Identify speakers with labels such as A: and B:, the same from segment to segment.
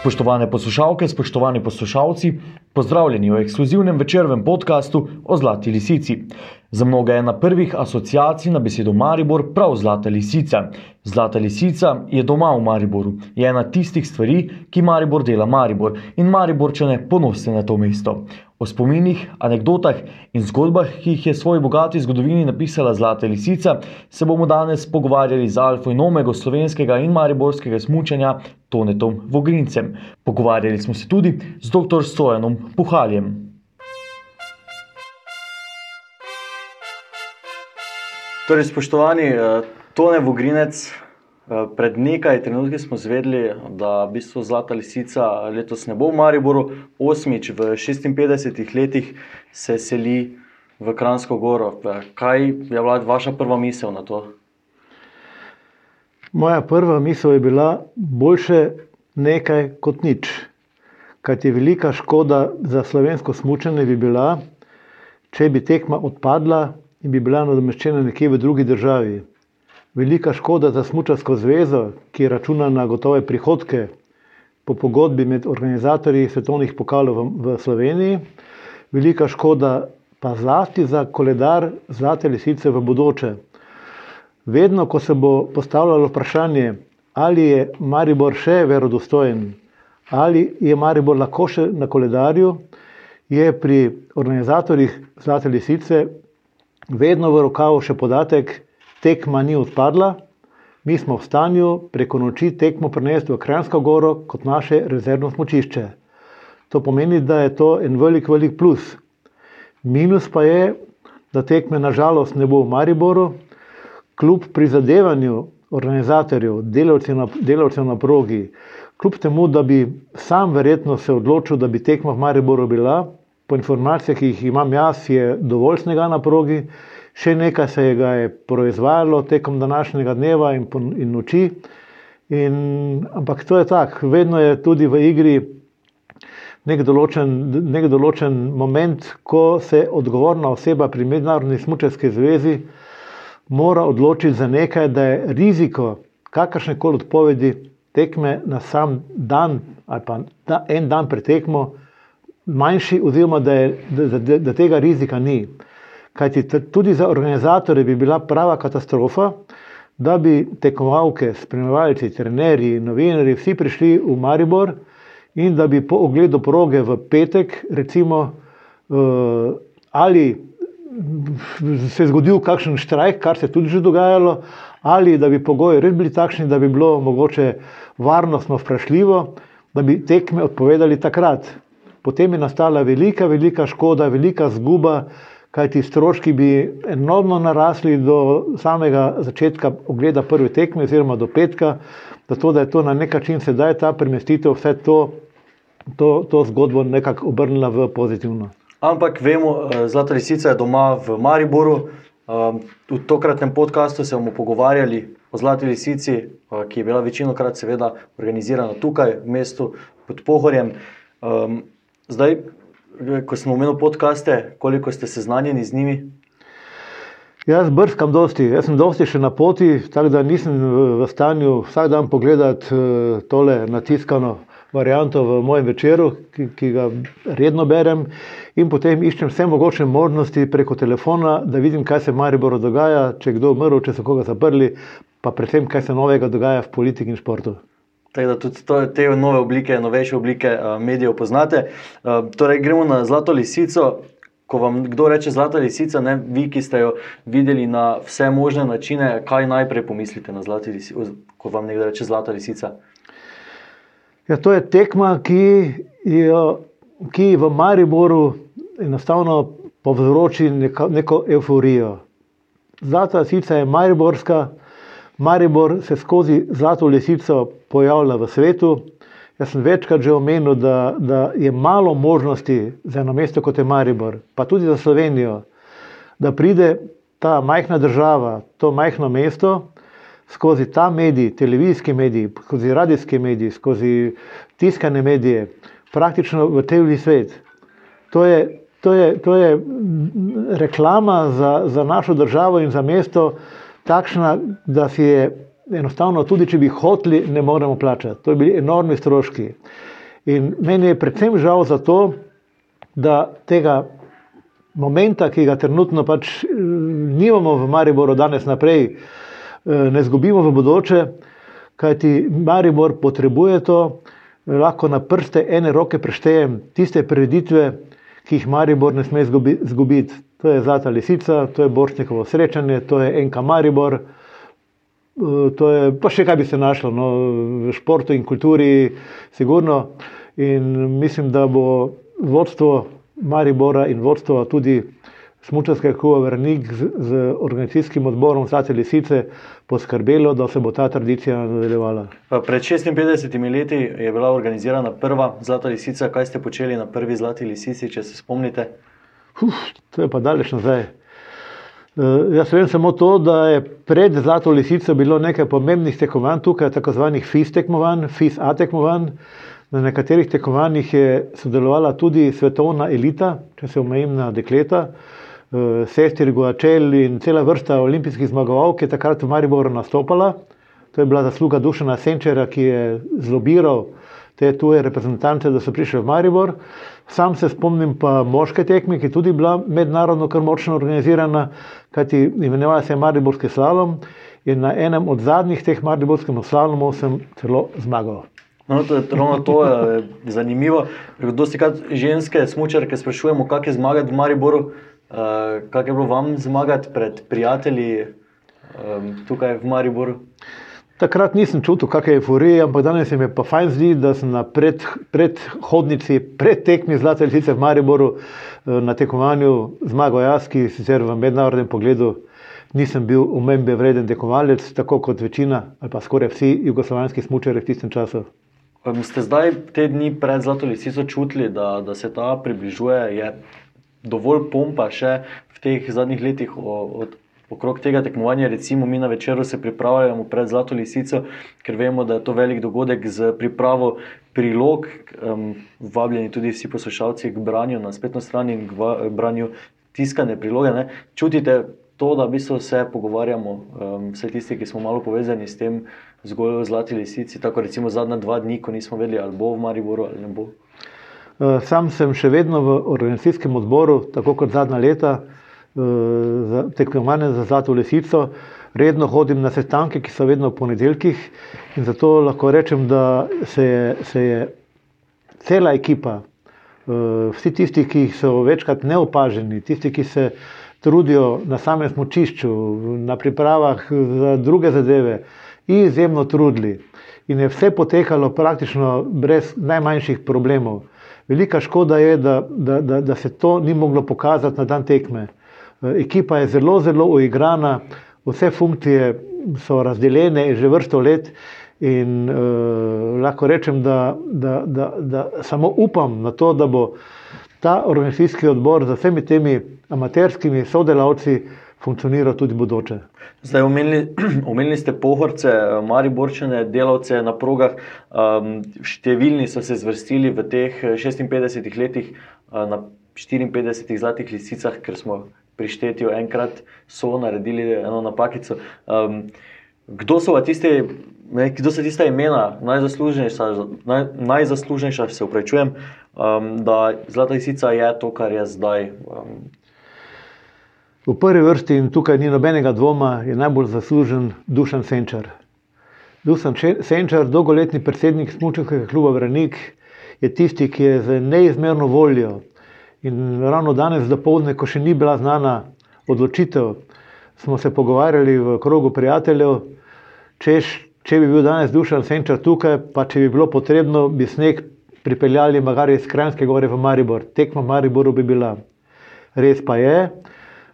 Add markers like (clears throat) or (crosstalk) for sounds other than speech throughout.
A: Spoštovane poslušalke, spoštovani poslušalci, pozdravljeni v ekskluzivnem večernem podkastu o Zlati lisici. Za mnoge je ena prvih asociacij na besedo Maribor prav Zlata lisica. Zlata lisica je doma v Mariboru, je ena tistih stvari, ki Maribor dela Maribor in Mariborčane ponosne na to mesto. O spominih, anekdotah in zgodbah, ki jih je svoji bogati zgodovini napisala Zlata lisica, se bomo danes pogovarjali z Alfa in Omega slovenskega in mariborskega smučanja Tonetom Vogrincem. Pogovarjali smo se tudi z dr. Stojanom Puhaljem. Torej, spoštovani Tone Vogrinec, pred nekaj trenutki smo izvedeli, da v bistvu Zlata lisica letos ne bo v Mariboru, osmič v 56 letih se seli v Kranjsko Goro. Kaj je bila vaša prva misel na to?
B: Moja prva misel je bila: boljše nekaj kot nič. Kajti velika škoda za slovensko smučanje bi če bi tekma odpadla in bi bila nadomeščena nekje v drugi državi. Velika škoda za Smučarsko zvezo, ki računa na gotove prihodke po pogodbi med organizatorji svetovnih pokalov v Sloveniji. Velika škoda pa zlasti za koledar Zlate lisice v bodoče. Vedno, ko se bo postavljalo vprašanje, ali je Maribor še verodostojen, ali je Maribor lahko še na koledarju, je pri organizatorjih Zlate lisice vedno v rokavu še podatek: tekma ni odpadla, mi smo v stanju preko noči tekmo prenesti v Kranjsko Goro kot naše rezervno smučišče. To pomeni, da je to en velik, velik plus. Minus pa je, da tekme na žalost ne bo v Mariboru, kljub prizadevanju organizatorjev, delavcev na, delavcev na progi, kljub temu, da bi sam verjetno se odločil, da bi tekma v Mariboru bila, po informacijah, ki jih imam jaz, je dovolj snega na progi, še nekaj se je ga je proizvajalo tekom današnjega dneva in, in noči. In, ampak to je tako, vedno je tudi v igri nek določen, nek določen moment, ko se odgovorna oseba pri Mednarodni smučarski zvezi mora odločiti za nekaj, da je riziko kakršne koli odpovedi tekme na sam dan ali pa da, en dan pred tekmo manjši, oziroma da, je, da, da, da tega rizika ni. Kajti tudi za organizatorje bi bila prava katastrofa, da bi tekmovalke, spremljalci, trenerji, novinari, vsi prišli v Maribor in da bi po ogledu proge v petek, recimo, uh, ali se je zgodil kakšen štrajk, kar se je tudi že dogajalo, ali da bi pogoji res bili takšni, da bi bilo mogoče varnostno vprašljivo, da bi tekme odpovedali takrat. Potem je nastala velika, velika škoda, velika zguba, kajti stroški bi enormno narasli do samega začetka ogleda prve tekme, oziroma do petka, zato da je to na nek način sedaj ta premestitev, vse to, to, to zgodbo nekako obrnila v pozitivno.
A: Ampak vemo, Zlata lisica je doma v Mariboru. V tokratnem podkastu se bomo pogovarjali o Zlati lisici, ki je bila večino krat seveda organizirana tukaj v mestu pod Pohorjem. Zdaj, ko smo omenili podkaste, koliko ste seznanjeni z njimi?
B: Jaz brskam dosti, jaz sem dosti še na poti, tako da nisem v stanju vsak dan pogledati tole natiskano varianto v mojem večeru, ki, ki ga redno berem, in potem iščem vse mogoče možnosti preko telefona, da vidim, kaj se v Mariboru dogaja, če kdo umrl, če so koga zaprli, pa predvsem, kaj se novega dogaja v politiki in športu.
A: Tako da tudi to, te nove oblike, novejše oblike uh, medijev poznate. Uh, torej, gremo na Zlato lisico. Ko vam kdo reče Zlata lisica, ne, vi, ki ste jo videli na vse možne načine, kaj najprej pomislite na Zlati lisici, ko vam nekdo reče Zlata lisica?
B: Ja, to je tekma, ki, jo, ki v Mariboru enostavno povzroči neko, neko euforijo. Zlata lisica je mariborska, Maribor se skozi Zlato lisico pojavlja v svetu. Jaz sem večkrat že omenil, da, da je malo možnosti za eno mesto kot je Maribor, pa tudi za Slovenijo, da pride ta majhna država, to majhno mesto skozi ta medij, televizijski medij, skozi radijski medij, skozi tiskane medije, praktično v televizijski svet. To je, to je, to je reklama za, za našo državo in za mesto takšna, da si je enostavno, tudi če bi hoteli, ne moremo plačati. To bi bili enormni stroški. In meni je predvsem žal za to, da tega momenta, ki ga trenutno pač eh, nimamo v Mariboru, danes naprej, eh, ne zgubimo v bodoče, kajti Maribor potrebuje to. Lahko na prste ene roke preštejem tiste prireditve, ki jih Maribor ne sme izgubiti. To je Zlata lisica, to je Boršnikovo srečanje, to je Enka Maribor. Eh, to je pa še kaj bi se našlo no, v športu in kulturi, sigurno. In mislim, da bo vodstvo Maribora in vodstvo tudi Smučarskega kluba Vrnik z, z organizacijskim odborom Zlate lisice poskrbelo, da se bo ta tradicija nadaljevala.
A: Pred 56 leti je bila organizirana prva Zlata lisica. Kaj ste počeli na prvi Zlati lisici, če se spomnite?
B: Uf, to je pa daleč nazaj. Uh, jaz vem samo to, da je pred Zlato lisico bilo nekaj pomembnih tekmovanj tukaj, tako zvanih FIS tekmovanj, FIS A tekmovanj. Na nekaterih tekmovanjih je sodelovala tudi svetovna elita, če se omejim na dekleta, uh, sestri Guačel in cela vrsta olimpijskih zmagovalk, ki je takrat v Mariboru nastopala. To je bila zasluga Dušana Senčera, ki je zlobiral te tuje reprezentante, da so prišli v Maribor. Sam se spomnim pa moške tekme, ki je tudi bila mednarodno kar močno organizirana, kajti imenovala se je Mariborski slalom in na enem od zadnjih teh Mariborskih slalomov sem celo zmagal.
A: No, to je ravno to, je zanimivo. Dosti krat ženske smočarke sprašujemo, kako je zmagati v Mariboru, uh, kako je bilo vam zmagati pred prijatelji um, tukaj v Mariboru.
B: Takrat nisem čutil kakšne euforije, ampak danes se mi pa fajn zdi, da sem na predhodnici, pred pred tekmi Zlate lisice v Mariboru eh, na tekmovanju zmagal jaz, ki sicer v mednarodnem pogledu nisem bil umembe vreden tekmovalec, tako kot večina ali pa skoraj vsi jugoslovanski smučari v tistem času.
A: Ste zdaj te dni pred Zlato lisico čutili, da, da se ta približuje, je dovolj pompa še v teh zadnjih letih od okrog tega tekmovanja, recimo mi na večeru se pripravljamo pred Zlato lisico, ker vemo, da je to velik dogodek z pripravo prilog, um, vabljeni tudi vsi poslušalci k branju na spletni strani in k branju tiskane priloge. Ne. Čutite to, da v bistvu se pogovarjamo, um, vse tisti, ki smo malo povezani s tem, zgolj o Zlati lisici, tako recimo zadnja dva dni, ko nismo vedeli, ali bo v Mariboru ali ne bo.
B: Uh, sam sem še vedno v organizacijskem odboru, tako kot zadnja leta za tekmovanje za Zlato lisico. Redno hodim na sestanke, ki so vedno v ponedeljkih, in zato lahko rečem, da se je, se je cela ekipa, eh, vsi tisti, ki so večkrat neopaženi, tisti, ki se trudijo na samem smočišču, na pripravah za druge zadeve, izjemno trudili. In je vse potekalo praktično brez najmanjših problemov. Velika škoda je, da, da, da, da se to ni moglo pokazati na dan tekme. Ekipa je zelo, zelo uigrana, vse funkcije so razdeljene že vrsto let. In uh, lahko rečem, da, da, da, da samo upam na to, da bo ta organizacijski odbor z vsemi temi amaterskimi sodelavci funkcioniral tudi bodoče.
A: Zdaj, omenili, (clears throat) omenili ste pohorce, mariborčene delavce na progah. Um, številni so se zvrstili v teh 56 letih uh, na 54 zlatih lisicah, ker smo pri štetju enkrat so naredili eno napakico. Um, kdo so tiste, ne, kdo so tiste imena, najzaslužnejša, naj, najzaslužnejša se upravičujem, um, da Zlata lisica je to, kar je zdaj. Um,
B: V prvi vrsti, in tukaj ni nobenega dvoma, je najbolj zaslužen Dušan Senčar. Dušan Senčar, dolgoletni predsednik Smučevskega kluba Vranik, je tisti, ki je z neizmerno voljo In ravno danes, do povdne, ko še ni bila znana odločitev, smo se pogovarjali v krogu prijateljev, češ, če bi bil danes dušan senčar tukaj, pa če bi bilo potrebno, bi sneg pripeljali magari iz Krajinske gore v Maribor. Tekma v Mariboru bi bila. Res pa je,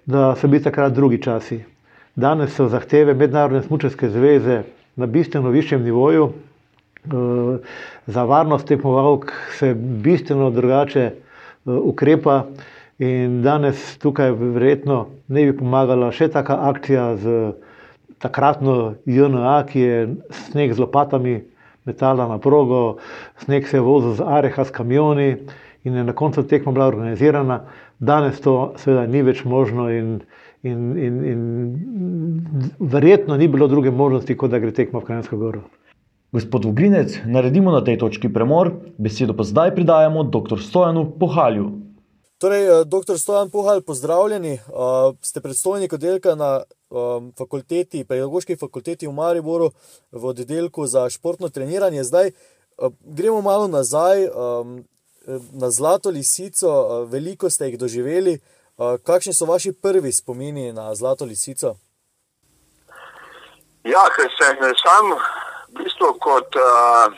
B: da so bili takrat drugi časi. Danes so zahteve Mednarodne smučarske zveze na bistveno višjem nivoju. Eh, za varnost tekmovalk se bistveno drugače Eh, ukrepa. In danes tukaj verjetno ne bi pomagala še taka akcija z takratno JNA, ki je sneg z lopatami metala na progo, sneg se je vozil z areha s kamioni in je na koncu tekma bila organizirana. Danes to seveda ni več možno in, in, in, in verjetno ni bilo druge možnosti, kot da gre tekma v Krajinsko goro.
A: Gospod Vogrinec, naredimo na tej točki premor, besedo pa zdaj pridajamo dr. Stojanu Pohalju.
C: Torej, eh, dr. Stojan Pohal, pozdravljeni. Uh, ste predstojnik oddelka na um, fakulteti, pedagoški fakulteti v Mariboru v oddelku za športno treniranje. Zdaj uh, gremo malo nazaj um, na Zlato lisico. Uh, veliko ste jih doživeli. Uh, kakšni so vaši prvi spomini na Zlato lisico?
D: Ja, ker sem sam v bistvu kot uh,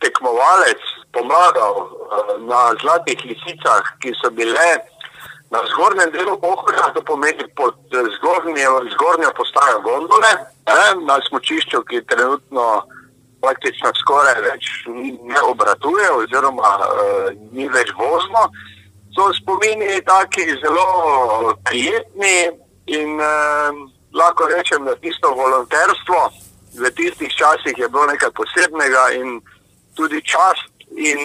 D: tekmovalec pomagal uh, na zlatih lisicah, ki so bile na zgornjem delu pohorja, to pomeni pod zgornjo postajo gondole, ne, na smočišču, ki trenutno praktično skoraj več ne obratuje oziroma uh, ni več vozno. So spomini taki zelo prijetni in uh, lahko rečem, da tisto volonterstvo v tistih časih je bilo nekaj posebnega in tudi čast in,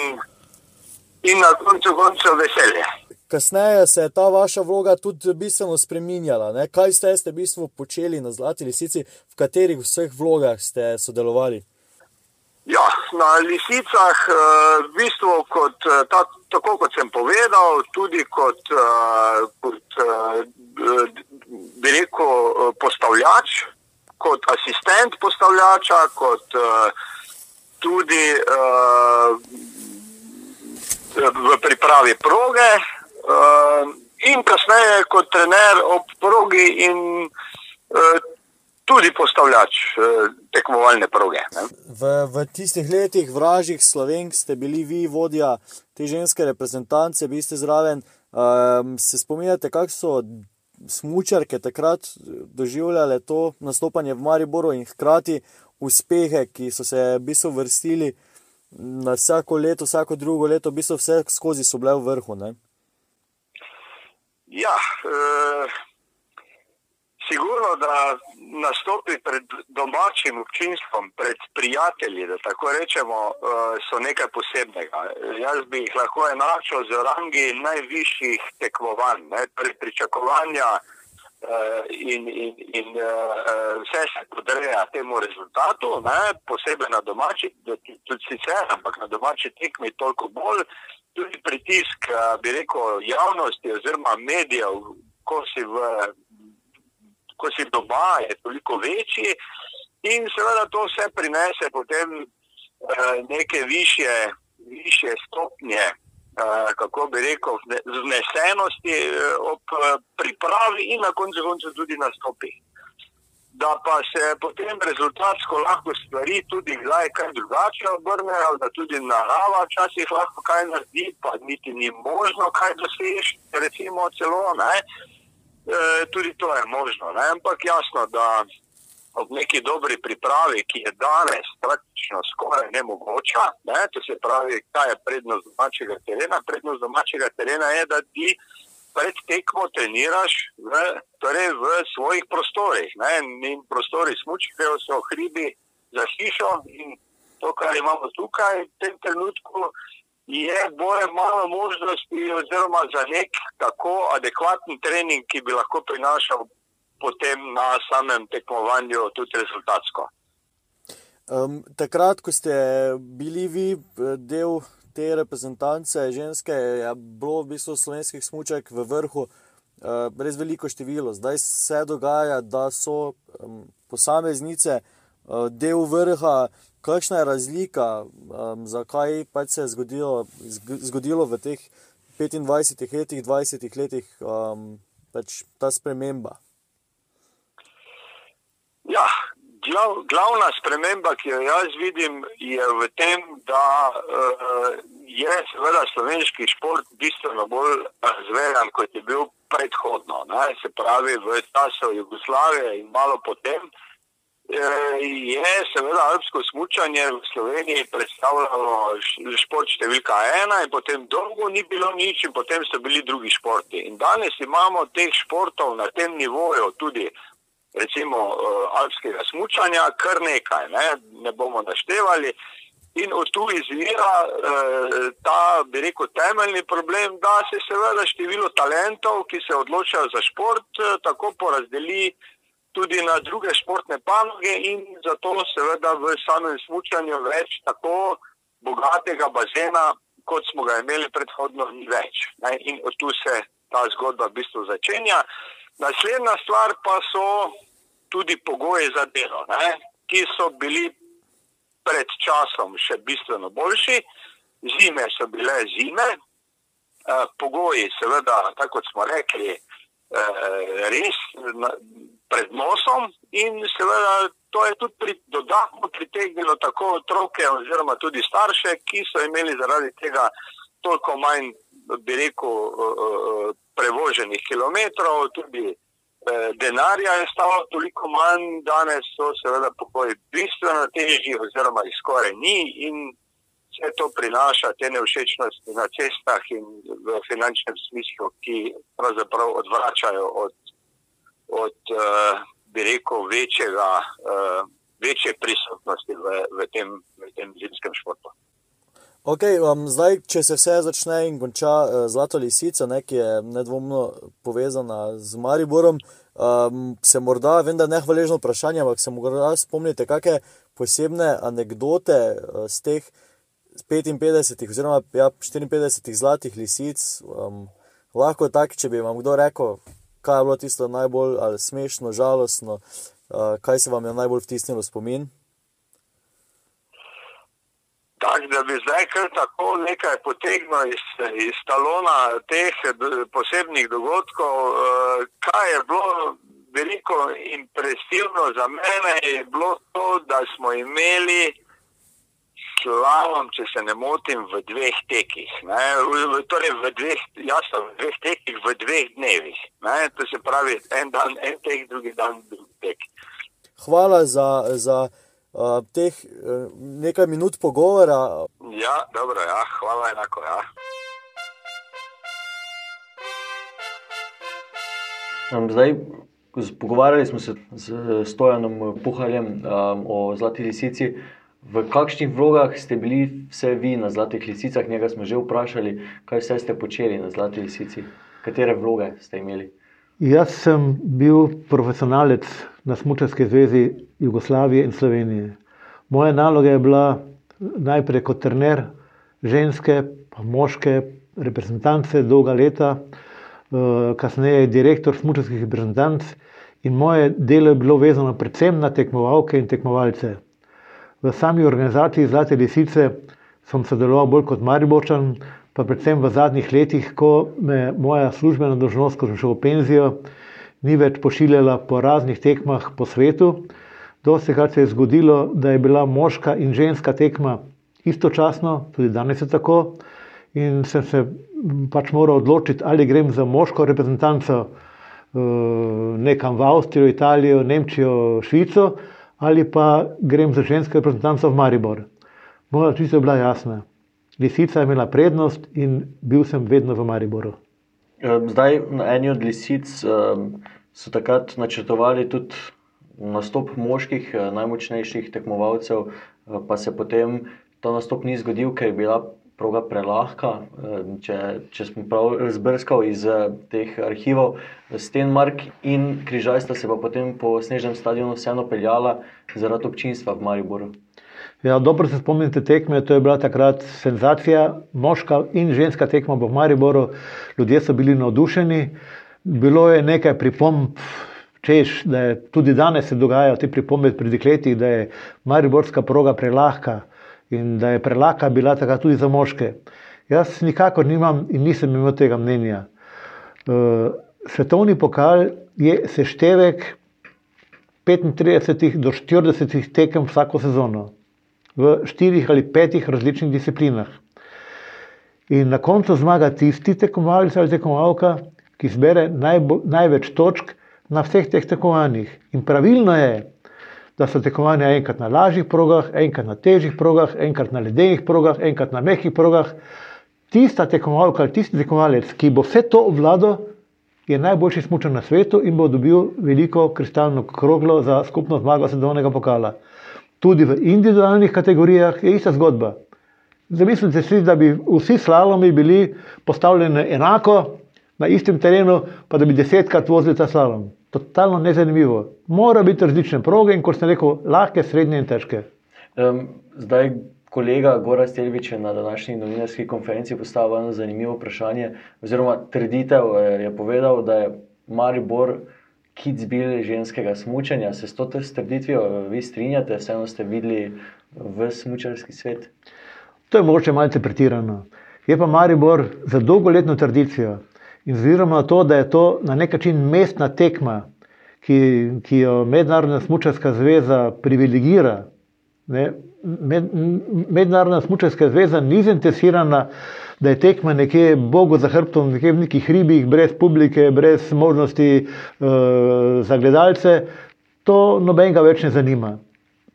D: in na koncu koncev veselje.
C: Kasneje se je ta vaša vloga tudi bistveno spremenjala. Ne? Kaj ste, ste v bistvu počeli na Zlati lisici, v katerih vseh vlogah ste sodelovali?
D: Ja, na lisicah, eh, v bistvu, kot, eh, ta, tako kot sem povedal, tudi kot, eh, kot bi rekel, postavljač, kot asistent postavljača, kot tudi v pripravi proge, in kasneje kot trener ob progi, in tudi postavljač uh, tekmovalne proge.
C: V, v tistih letih, vražjih Slovenk, ste bili vi vodja te ženske reprezentance, bili ste zraven. Um, se spominjate, kako so smočarke takrat doživljale to nastopanje v Mariboru in hkrati uspehe, ki so se v bistvu vrstili na vsako leto, vsako drugo leto, v bistvu vse skozi so bile v vrhu. Ne?
D: Ja, e, sigurno, da nastopi pred domačim občinstvom, pred prijatelji, da tako rečemo, e, so nekaj posebnega. Jaz bi jih lahko enačil z rangi najvišjih tekmovanj, ne, torej pričakovanja e, in, in, in e, vse se podreja temu rezultatu, ne, posebej na domači, tudi sicer, ampak na domači tekmi toliko bolj. Tudi pritisk, bi rekel, javnosti oziroma medijev, ko si v ko si doma, je toliko večji, in seveda to vse prinese potem uh, neke više, više stopnje, uh, kako bi rekel, znesenosti uh, ob uh, pripravi in na koncu konca tudi nastopi. Da pa se potem rezultatsko lahko stvari tudi kdaj kaj drugače obrnejo, da tudi narava včasih lahko kaj naredi, pa niti ni možno kaj doseči, recimo celo ne. E, tudi to je možno. Ne? Ampak jasno, da ob neki dobri pripravi, ki je danes praktično skoraj nemogoča, ne? to se pravi, kaj je prednost domačega terena. Prednost domačega terena je, da ti pred tekmo treniraš v, torej v svojih prostorih. Ne? In prostori smučkajo, so hribi za hišo in to, kar imamo tukaj v tem trenutku je bolj malo možnosti, oziroma za nek tako adekvaten trening, ki bi lahko prinašal potem na samem tekmovanju tudi rezultatsko.
C: Um, takrat, ko ste bili vi eh, del te reprezentance ženske, je bilo v bistvu slovenskih smoček v vrhu uh, res veliko število. Zdaj se dogaja, da so um, posameznice uh, del vrha, kakšna je razlika, um, zakaj pač se je zgodilo, zgodilo v teh 25 letih, 20 letih um, pač ta sprememba?
D: Ja, glav, glavna sprememba, ki jo jaz vidim, je v tem, da uh, je seveda slovenski šport bistveno bolj razvejan, kot je bil predhodno. Ne? Se pravi, v času Jugoslavije in malo potem. Eh, je seveda alpsko smutanje v Sloveniji predstavljalo šport številka ena, in potem dolgo ni bilo nič, in potem so bili drugi športi. In danes imamo teh športov na tem nivoju, tudi recimo uh, alpskega smutanja, kar nekaj, ne, ne bomo naštevali. In od tu izvira uh, ta, bi rekel, temeljni problem, da se seveda število talentov, ki se odločajo za šport, uh, tako porazdeli tudi na druge športne panoge, in zato seveda v samem smutku več tako bogatega bazena, kot smo ga imeli predhodno, ni več. Ne? In od tu se ta zgodba v bistvu začenja. Naslednja stvar pa so tudi pogoji za delo, ne? ki so bili pred časom še bistveno boljši. Zime so bile zime, eh, pogoji, seveda, tako kot smo rekli, eh, res pred nosom, in seveda to je tudi pri, dodatno pritegnilo tako otroke, oziroma tudi starše, ki so imeli zaradi tega toliko manj, bi rekel, eh, prevoženih kilometrov, tudi denarja je stalo toliko manj, danes so seveda pokoji bistveno težji, oziroma jih skoraj ni. Vse to prinaša te neušečnosti na cestah in v finančnem smislu, ki pravzaprav odvračajo od, od uh, bi rekel, večjega, uh, večje prisotnosti v, v, tem, tem zimskem športu.
C: Okay, um, zdaj, če se vse začne in konča uh, Zlato lisica, ne, ki je nedvomno povezana z Mariborom, um, se morda, vem, da je nehvaležno vprašanje, ampak se morda spomnite, kakšne posebne anekdote uh, z teh 55 oziroma ja, 54 zlatih lisic. Um, lahko tak, če bi vam kdo rekel, kaj je bilo tisto najbolj smešno, žalostno, uh, kaj se vam je najbolj vtisnilo v spomin.
D: Tak, da bi zdaj kar tako nekaj potegnil iz, iz talona teh posebnih dogodkov, eh, kaj je bilo veliko impresivno za mene, je bilo to, da smo imeli slalom, če se ne motim, v dveh tekih. Ne? Torej, v dveh, jasno, v dveh tekih, v dveh dnevih. Ne? To se pravi, en dan, en tek, drugi dan, drugi tek.
C: Hvala za. za uh, teh uh, nekaj minut pogovora.
D: Ja, dobro, ja. hvala enako. Ja.
A: Zdaj, pogovarjali smo se z Stojanom Puhaljem um, o Zlati lisici. V kakšnih vlogah ste bili vse vi na Zlatih lisicah? Njega smo že vprašali, kaj vse ste počeli na Zlati lisici, katere vloge ste imeli.
B: Jaz sem bil profesionalec na Smučarski zvezi Jugoslavije in Slovenije. Moja naloga je bila najprej kot trener ženske, pa moške reprezentance, dolga leta, eh, kasneje direktor smučarskih reprezentanc. In moje delo je bilo vezano predvsem na tekmovalke in tekmovalce. V sami organizaciji Zlate lisice sem sodeloval bolj kot Mariborčan, pa predvsem v zadnjih letih, ko me moja službena dožnost, ko sem šel v penzijo, ni več pošiljala po raznih tekmah po svetu. Dosti krat se je zgodilo, da je bila moška in ženska tekma istočasno, tudi danes je tako. In sem se pač moral odločiti, ali grem za moško reprezentanco eh, nekam v Avstrijo, Italijo, Nemčijo, Švico, ali pa grem za žensko reprezentanco v Maribor. Moja odločitev je bila jasna. Lisica je imela prednost in bil sem vedno v Mariboru.
A: Zdaj, na eni od lisic so takrat načrtovali tudi nastop moških, najmočnejših tekmovalcev, pa se potem ta nastop ni zgodil, ker je bila proga prelahka. Če, če smo prav razbrskali iz teh arhivov, Stenmark in Križaj sta se pa potem po snežnem stadionu vseeno peljala zaradi občinstva v Mariboru.
B: Ja, dobro se spomnite tekme, to je bila takrat senzacija, moška in ženska tekma v Mariboru. Ljudje so bili navdušeni. Bilo je nekaj pripomb, češ, da je tudi danes se dogajajo te pripombe pri dekletih, da je Mariborska proga prelahka in da je prelahka bila takrat tudi za moške. Jaz nikakor nimam in nisem imel tega mnenja. Eh, svetovni pokal je seštevek 35 do 40 tekem vsako sezono v štirih ali petih različnih disciplinah. In na koncu zmaga tisti tekmovalec ali tekmovalka, ki zbere najbo, največ točk na vseh teh tekmovanjih. In pravilno je, da so tekmovanja enkrat na lažjih progah, enkrat na težjih progah, enkrat na ledenih progah, enkrat na mehkih progah. Tista tekmovalka ali tisti tekmovalec, ki bo vse to obvladal, je najboljši smočen na svetu in bo dobil veliko kristalno kroglo za skupno zmago svetovnega pokala tudi v individualnih kategorijah, je ista zgodba. Zamislite si, da bi vsi slalomi bili postavljeni enako na istem terenu, pa da bi desetkrat vozili ta slalom. Totalno nezanimivo. Mora biti različne proge in, kot sem rekel, lahke, srednje in težke.
A: Um, zdaj, kolega Goran Stelvič je na današnji novinarski konferenci postavil eno zanimivo vprašanje, oziroma trditev eh, je povedal, da je Maribor kids bil ženskega smučanja. Se s to trditvijo eh, vi strinjate, vseeno ste videli v smučarski svet?
B: To je mogoče malce pretirano. Je pa Maribor za dolgoletno tradicijo in oziroma to, da je to na nek način mestna tekma, ki, ki jo Mednarodna smučarska zveza privilegira. Ne? Med, mednarodna smučarska zveza ni zainteresirana, da je tekma nekje Bogu za hrbtom, nekje v nekih hribih, brez publike, brez možnosti uh, za gledalce. To nobenega več ne zanima.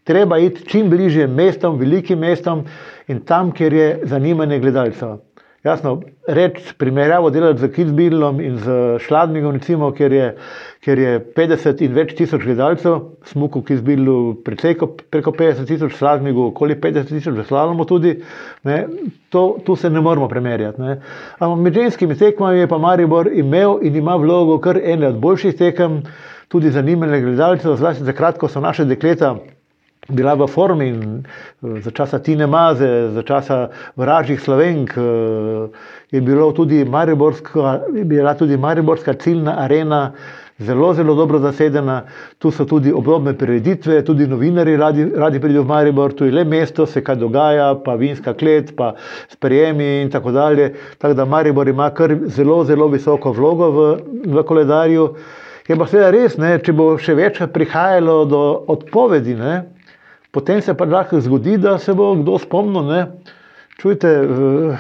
B: Treba iti čim bližje mestom, velikim mestom in tam, kjer je zanimanje gledalcev. Jasno, reči primerjavo delati z Kitzbühelom in z Šladmigom, recimo, kjer, je, kjer je 50 in več tisoč gledalcev, smuku Kitzbühelu preko 50 tisoč, Šladmigu okoli 50 tisoč, v Slalomu tudi, ne, to, tu se ne moramo primerjati. Ne. Ampak med ženskimi tekmami je pa Maribor imel in ima vlogo kar ene od boljših tekem, tudi zanimanje gledalcev, zlasti za kratko so naše dekleta bila v formi in eh, za časa Tine Maze, za časa vražjih slovenk, eh, je, tudi je bila tudi Mariborska ciljna arena. Zelo, zelo dobro zasedena, tu so tudi obrobne prireditve, tudi novinari radi, radi pridejo v Maribor, tu je le mesto, se kaj dogaja, pa vinska klet, pa sprejemi in tako dalje. Tako da Maribor ima kar zelo, zelo visoko vlogo v, v koledarju. Je pa seveda res, ne, če bo še večkrat prihajalo do odpovedi, ne, potem se pa lahko zgodi, da se bo kdo spomnil. Čujte, eh,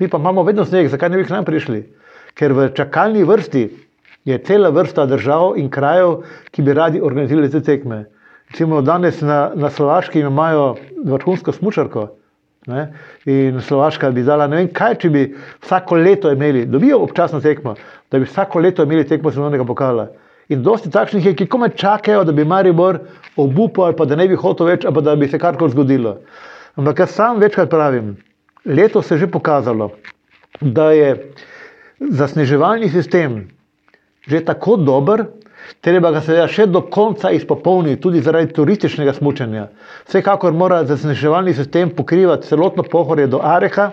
B: mi pa imamo vedno sneg, zakaj ne bi k nam prišli? Ker v čakalni vrsti je cela vrsta držav in krajev, ki bi radi organizirali te tekme. Recimo danes na, na Slovaški imajo vrhunsko smočarko. Ne? In Slovaška bi dala ne vem kaj, če bi vsako leto imeli, dobijo občasno tekmo, da bi vsako leto imeli tekmo svetovnega pokala. In dosti takšnih je, ki kome čakajo, da bi Maribor obupal, pa da ne bi hotel več, pa da bi se karkoli zgodilo. Ampak jaz sam večkrat pravim, leto se je že pokazalo, da je zasneževalni sistem že tako dober, treba ga seveda še do konca izpopolniti, tudi zaradi turističnega smučanja. Vsekakor mora zasneževalni sistem pokrivati celotno pohorje do Areha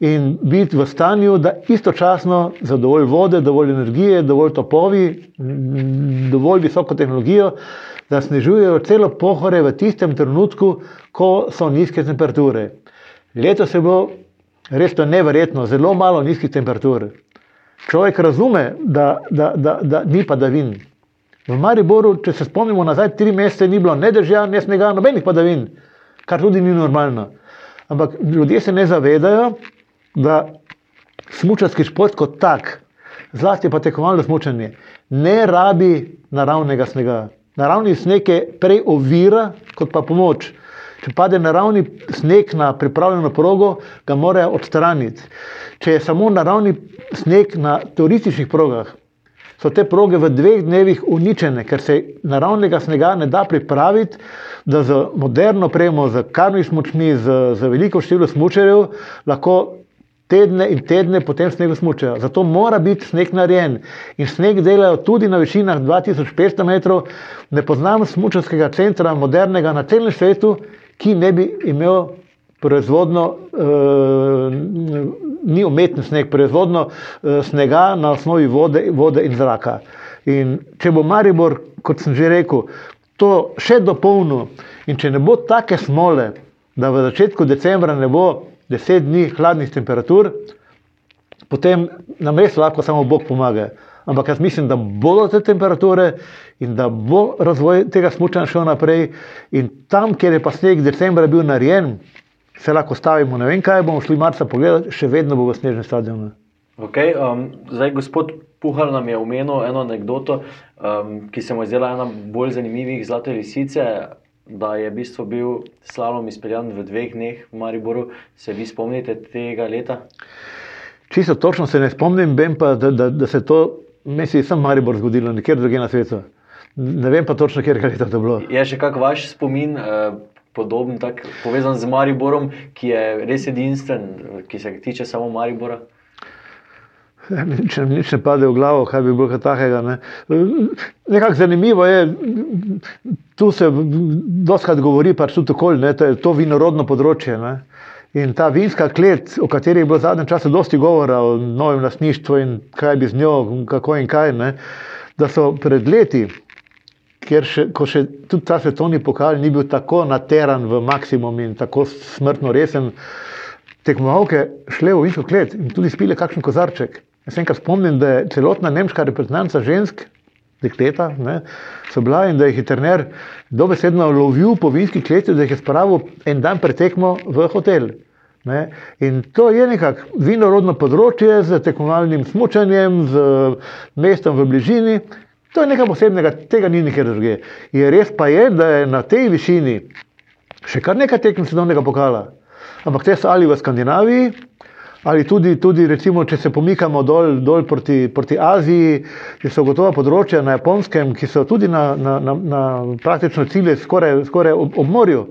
B: in biti v stanju, da istočasno za dovolj vode, dovolj energije, dovolj topovi, dovolj visoko tehnologijo, da snižujejo celo pohore v tistem trenutku, ko so nizke temperature. Leto se bo res to neverjetno, zelo malo nizkih temperatur. Človek razume, da, da, da, da ni padavin. V Mariboru, če se spomnimo nazaj, tri mesece ni bilo ne držav, ne snega, nobenih padavin, kar tudi ni normalno. Ampak ljudje se ne zavedajo, da smočarski šport kot tak, zlasti pa tekmovalno smočanje, ne rabi naravnega snega. Naravni sneg je prej ovira, kot pa pomoč. Če pade naravni sneg na pripravljeno progo, ga morajo odstraniti. Če je samo naravni sneg na turističnih progah, so te proge v dveh dnevih uničene, ker se naravnega snega ne da pripraviti, da z moderno premo, z karnimi smočmi, z, z veliko število smočerjev lahko tedne in tedne potem sneg smučajo. Zato mora biti sneg narejen. In sneg delajo tudi na višinah 2500 metrov. Ne poznam smučarskega centra, modernega na celem svetu, ki ne bi imel proizvodno, uh, ni umetni sneg, proizvodno uh, snega na osnovi vode, vode in zraka. In če bo Maribor, kot sem že rekel, to še dopolnil, in če ne bo take smole, da v začetku decembra ne bo deset dni hladnih temperatur, potem nam res lahko samo Bog pomaga. Ampak jaz mislim, da bodo te temperature in da bo razvoj tega smučanja šel naprej. In tam, kjer je pa sneg decembra bil narejen, se lahko stavimo. Ne vem, kaj bomo šli marca pogledati, še vedno bo v snežnem stadionu.
A: Okay, um, zdaj, gospod Puhal nam je omenil eno anegdoto, um, ki se mu je zdela ena bolj zanimivih zlate lisice da je v bistvu bil slalom izpeljan v dveh dneh v Mariboru. Se vi spomnite tega leta?
B: Čisto točno se ne spomnim, vem pa, da, da, da se to, mislim, sem Maribor zgodilo, nikjer drugje na svetu. Ne vem pa točno, kje je to bilo.
A: Je še kak vaš spomin? Uh, Podoben, tak, povezan z Mariborom, ki je res edinstven, ki se tiče samo Maribora. (laughs)
B: Nič, nič ne pade v glavo, kaj bi bilo takega. Ne. Nekako zanimivo je, tu se doskrat govori, pač tudi okolje, ne, to je to vinorodno področje. Ne. In ta vinska klet, o kateri je bilo v zadnjem času dosti govora, o novem lasništvu in kaj bi z njo, kako in kaj, ne, da so pred leti, ker še, še tudi ta svetovni pokal ni bil tako nateran v maksimum in tako smrtno resen, tekmovalke šle v vinsko klet in tudi spile kakšen kozarček. Jaz se enkrat spomnim, da je celotna nemška reprezentanca žensk, dekleta, ne, so bila in da jih je trener dobesedno lovil po vinski kleti, da jih je spravil en dan pretekmo v hotel. Ne. In to je nekako vinorodno področje z tekmovalnim smočanjem, z mestom v bližini. To je nekaj posebnega, tega ni nikjer drugje. Je res pa je, da je na tej višini še kar nekaj tekem svetovnega pokala. Ampak te so ali v Skandinaviji, ali tudi, tudi recimo, če se pomikamo dol, dol proti, proti Aziji, ki so gotova področja na Japonskem, ki so tudi na, na, na, na praktično cilje skoraj, skoraj ob, ob morju.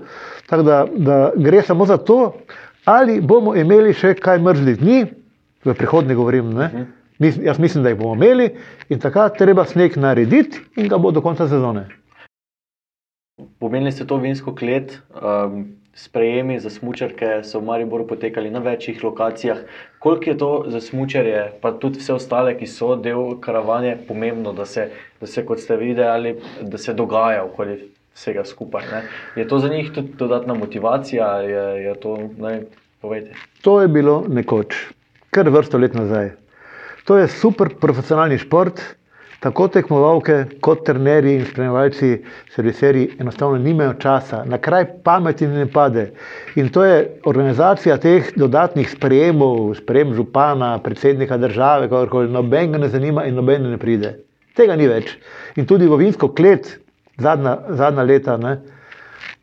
B: Tako da, da gre samo za to, ali bomo imeli še kaj mrzlih dni, v prihodnje govorim. Ne? Mis, jaz mislim, da jih bomo imeli in takrat treba sneg narediti in ga bo do konca sezone.
A: Pomenili ste to vinsko klet. Um, sprejemi za smočarke so v Mariboru potekali na večjih lokacijah. Koliko je to za smočarje, pa tudi vse ostale, ki so del karavane, pomembno, da se, da se kot ste videli, da se dogaja okoli vsega skupaj. Ne? Je to za njih tudi dodatna motivacija? Je, je to, ne,
B: to je bilo nekoč, kar vrsto let nazaj. To je super profesionalni šport. Tako tekmovalke, kot trenerji in spremljalci, serviserji, enostavno nimajo časa, na kraj pameti ne pade. In to je organizacija teh dodatnih sprejemov, sprejem župana, predsednika države, kakorkoli, noben ga ne zanima in noben ne pride. Tega ni več. In tudi v Vinsko klet, zadnja, zadnja leta, ne,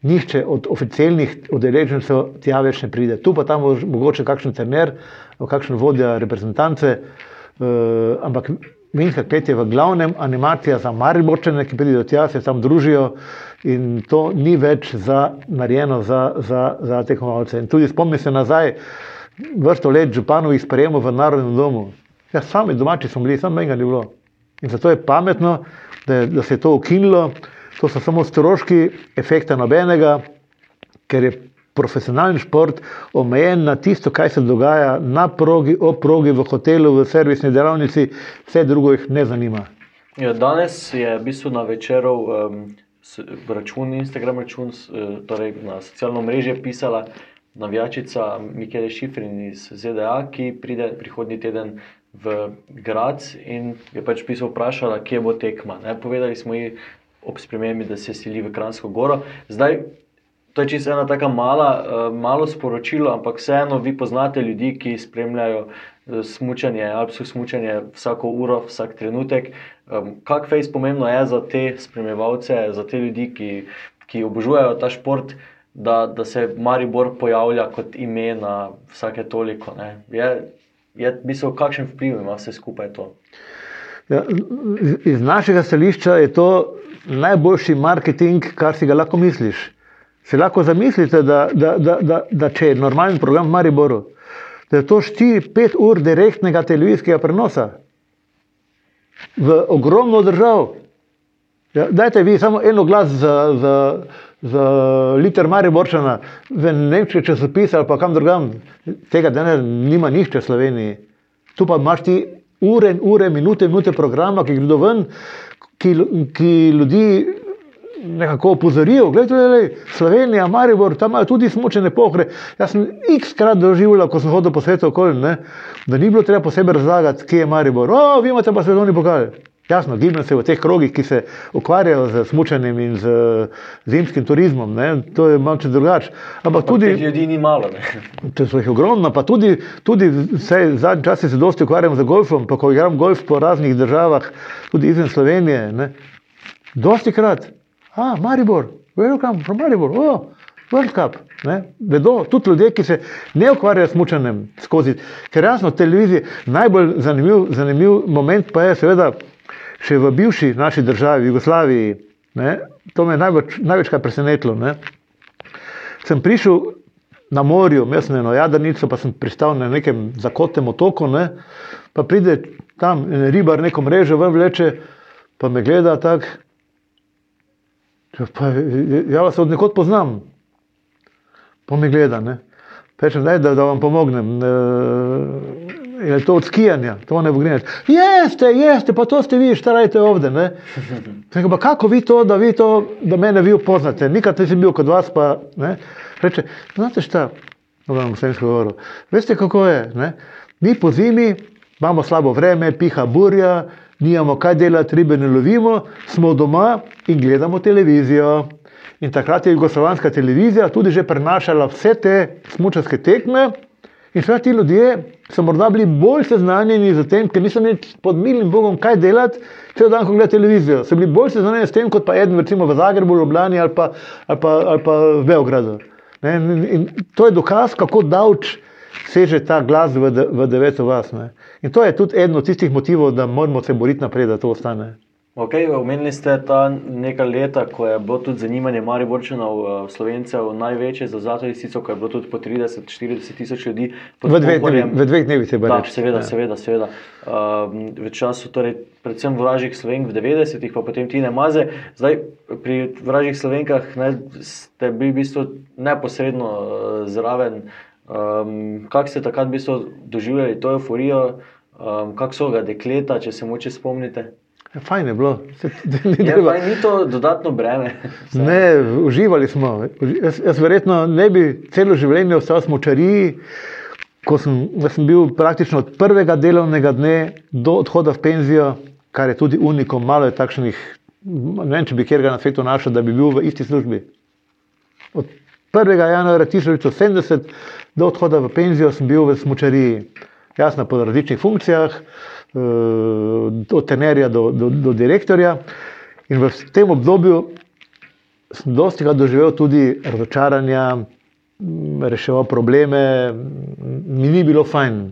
B: nihče od oficialnih udeležencev tja več ne pride. Tu pa tam mogoče kakšen trener, kakšen vodja reprezentance, uh, ampak. Minska klet je v glavnem animacija za mariborčene, ki pridejo tja, se tam družijo in to ni več za, narejeno za, za, za tekmovalce. In tudi spomni se nazaj, vrsto let županovih sprejemov v Narodnem domu. Ja, sami domači smo bili, samo menjega ni bilo. In zato je pametno, da, da se je to ukinilo. To so samo stroški, efekta nobenega, ker je profesionalni šport omejen na tisto, kaj se dogaja na progi, o progi, v hotelu, v servisni delavnici, vse drugo jih ne zanima.
A: Ja, danes je v bistvu na večeru um, račun, Instagram račun, torej na socialno mrežo pisala navijačica Mikele Šifrin iz ZDA, ki pride prihodnji teden. V Grad in je pač pisal, vprašala, kje bo tekma. Ne, povedali smo ji ob spremembi, da se sili v Kransko goro. Zdaj, To je čisto ena tako mala, uh, malo sporočilo, ampak vseeno vi poznate ljudi, ki spremljajo uh, smutanje, alpsko smutanje vsako uro, vsak trenutek. Kaj fejs pomembno je za te spremljevalce, za te ljudi, ki, ki obožujejo ta šport, da, da se Maribor pojavlja kot ime na vsake toliko. Ne? Je, je bistvo, kakšen vpliv ima vse skupaj to?
B: Ja, iz našega stališča je to najboljši marketing, kar si ga lahko misliš. Si lahko zamislite, da, da, da, da, da če je normalen program v Mariboru, da je to 4-5 ur direktnega televizijskega prenosa v ogromno držav. Ja, dajte vi samo eno glas za, za, za liter Mariborčana v nemški časopis ali pa kam drugam. Tega danes nima nišče v Sloveniji. Tu pa imaš ti ure in ure, minute in minute programa, ki gredo ven, ki, ki ljudi nekako opozoril, da je Slovenija, Maribor, tam imajo tudi smočene pohre. Jaz sem x-krat doživljal, ko sem hodil po svetu okolje, ne, da ni bilo treba posebej razlagati, kje je Maribor. O, vi imate pa svetovni pokal. Jasno, gibam se v teh krogih, ki se ukvarjajo z smočanjem in z zimskim turizmom. Ne. To je malce drugače. Ampak tudi.
A: Ljudi ni malo. (laughs)
B: To so jih ogromno, pa tudi, tudi zadnji čas se dosti ukvarjam z golfom, pa ko igram golf po raznih državah, tudi izven Slovenije. Ne. Dosti krat. Ah, Maribor, welcome from Maribor, oh, World Cup. Ne? Vedo tudi ljudje, ki se ne ukvarjajo s mučanjem skozi. Ker jasno, televizija, najbolj zanimiv, zanimiv moment pa je seveda še v bivši naši državi, Jugoslaviji. Ne? To me je največ, največkrat presenetilo. Ne? Sem prišel na morju, imel sem eno jadrnico, pa sem pristal na nekem zakotnem otoku, ne, pa pride tam ribar, neko mrežo ven vleče, pa me gleda tako. Pa, ja, vas od nekod poznam. Pa me gleda, ne. Rečem, daj, da, da vam pomognem. E, je to od skijanja, to ne bo grinati. Jeste, jeste, pa to ste vi, šta radite ovde. Rekel, pa kako vi to, da vi to, da mene vi upoznate, nikad nisem bil kot vas, pa, ne. Reče, znate šta, dobro, sem govoril, veste kako je, ne. Mi po zimi imamo slabo vreme, piha burja, nimamo kaj delati, ribe ne lovimo, smo doma in gledamo televizijo. In takrat je jugoslovanska televizija tudi že prenašala vse te smučarske tekme. In še ti ljudje so morda bili bolj seznanjeni z tem, ker niso imeli pod milim Bogom kaj delati, cel dan, ko gledajo televizijo. So bili bolj seznanjeni s tem, kot pa eden, recimo v Zagrebu, Ljubljani ali pa, ali pa, ali pa v Beogradu. Ne? In, in to je dokaz, kako davč seže ta glas v, de, v deveto vas. Ne? In to je tudi eden od tistih motivov, da moramo se boriti naprej, da to ostane.
A: Okay, omenili ste ta nekaj leta, ko je bilo tudi zanimanje Mariborčanov, uh, Slovencev, največje za zlato lisico, ko je bilo tudi po 30-40 tisoč ljudi.
B: V dveh, dnevi, v dveh dnevih se bo
A: rekel. Seveda, ja. seveda. seveda. Uh, v času, torej, predvsem vražjih slovenk v 90-ih, pa potem ti ne maze. Zdaj, pri vražjih slovenkah ne, ste bili v bistvu neposredno uh, zraven. Um, Kako ste takrat v bistvu doživljali to euforijo, um, kako so ga dekleta, če se moče spomnite?
B: Ja, fajn je bilo. (laughs)
A: Ja, fajn, ni to dodatno breme. (laughs)
B: ne, uživali smo. Jaz, jaz verjetno ne bi celo življenje ostal v močariji, ko sem, sem bil praktično od prvega delovnega dne do odhoda v penzijo, kar je tudi unikom, malo je takšnih, ne vem, če bi kjer ga na svetu našel, da bi bil v isti službi. Od 1. januarja 1970 do odhoda v penzijo sem bil v močariji. Jasno, po različnih funkcijah. Eh, od tenerja do, do, do direktorja. In v tem obdobju sem dosti krat doživel tudi razočaranja, reševal probleme, mi ni bilo fajn.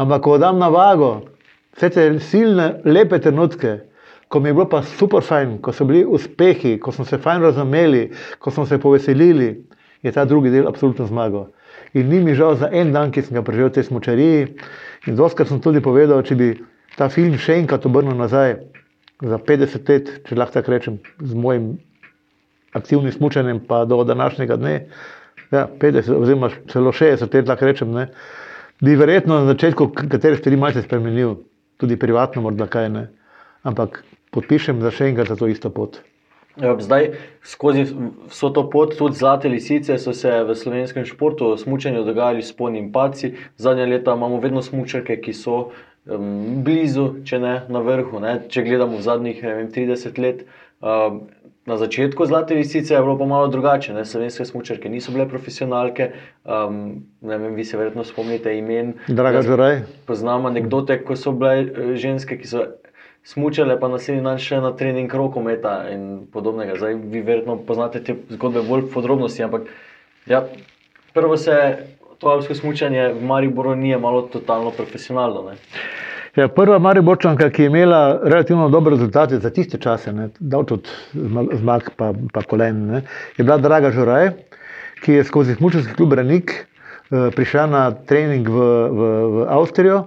B: Ampak, ko dam na vago vse te silne, lepe trenutke, ko mi je bilo pa super fajn, ko so bili uspehi, ko smo se fajn razumeli, ko smo se poveselili, je ta drugi del absolutno zmagal. In ni mi žal za en dan, ki sem ga preživel v tej smočariji. In doskrat sem tudi povedal, če bi ta film še enkrat obrnil nazaj, za 50 let, če lahko tako rečem, z mojim aktivnim smučanjem, pa do današnjega dne, ja, 50, oziroma celo 60 let, lahko rečem, ne, bi verjetno na začetku katere stvari malce spremenil, tudi privatno, morda kaj ne. Ampak podpišem za še enkrat za to isto pot.
A: Ja, zdaj, skozi vso to pot, tudi zlate lisice, so se v slovenskem športu, smutnju, dogajali s polnim paci. Zadnja leta imamo vedno smutnjake, ki so um, blizu, če ne na vrhu. Ne? Če gledamo v zadnjih vem, 30 let, um, na začetku zlate lisice je bilo pa malo drugače. Ne? Slovenske smutnjake niso bile profesionalke. Um, vem, vi se verjetno spomnite imen.
B: Draga Žoraj.
A: Poznamo anekdote, ko so bile eh, ženske, ki so smučale, pa naslednji dan še na trening rokometa in podobnega. Zdaj, vi verjetno poznate te zgodbe bolj podrobnosti, ampak ja, prvo se to alpsko smučanje v Mariboru ni malo totalno profesionalno.
B: Ja, prva Mariborčanka, ki je imela relativno dobre rezultate za tiste čase, daleč od zmag, pa, pa kolen, ne, je bila Draga Žoraj, ki je skozi smučarski klub Ranik eh, prišla na trening v, v, v Avstrijo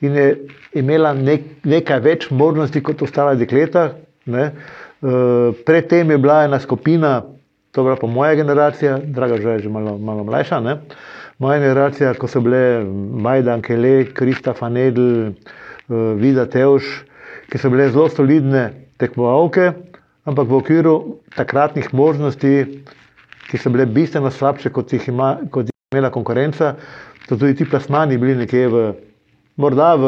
B: in je imela nek, nekaj več možnosti kot ostala dekleta. Ne. Uh, predtem je bila ena skupina, to je bila pa moja generacija, draga že je že malo, malo mlajša. Ne. Moja generacija, ko so bile Majdan, Kele, Krista Fanedl, uh, Vida Teuš, ki so bile zelo solidne tekmovalke, ampak v okviru takratnih možnosti, ki so bile bistveno slabše, kot jih, ima, kot jih je imela konkurenca, so tudi ti plasmani bili nekje v morda v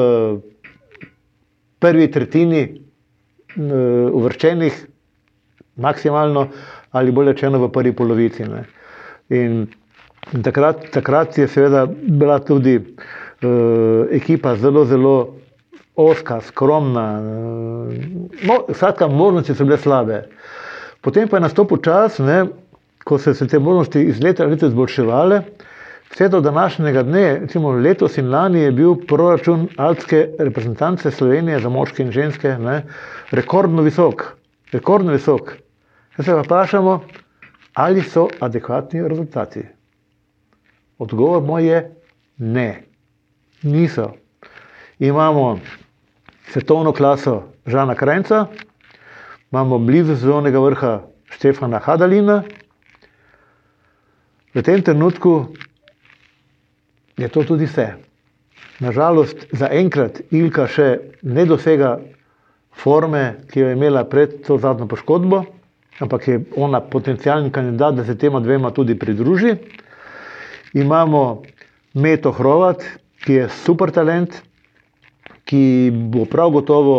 B: prvi tretjini uvrščenih, maksimalno ali bolj rečeno v prvi polovici. In, in takrat, takrat je seveda bila tudi uh, ekipa zelo, zelo oska, skromna. Uh, skratka, možnosti so bile slabe. Potem pa je nastopil čas, ne, ko so se te možnosti iz leta v leto izboljševale. Vse do današnjega dne, recimo letos in lani, je bil proračun alpske reprezentance Slovenije za moške in ženske ne, rekordno visok. Rekordno visok. Zdaj se pa vprašamo, ali so adekvatni rezultati. Odgovor moj je ne, niso. Imamo svetovno klaso Žana Krajca, imamo blizu svetovnega vrha Štefana Hadalina. V tem trenutku je to tudi vse. Nažalost, zaenkrat Ilka še ne dosega forme, ki jo je imela pred to zadnjo poškodbo, ampak je ona potencijalni kandidat, da se tema dvema tudi pridruži. Imamo Meto Hrovat, ki je super talent, ki bo prav gotovo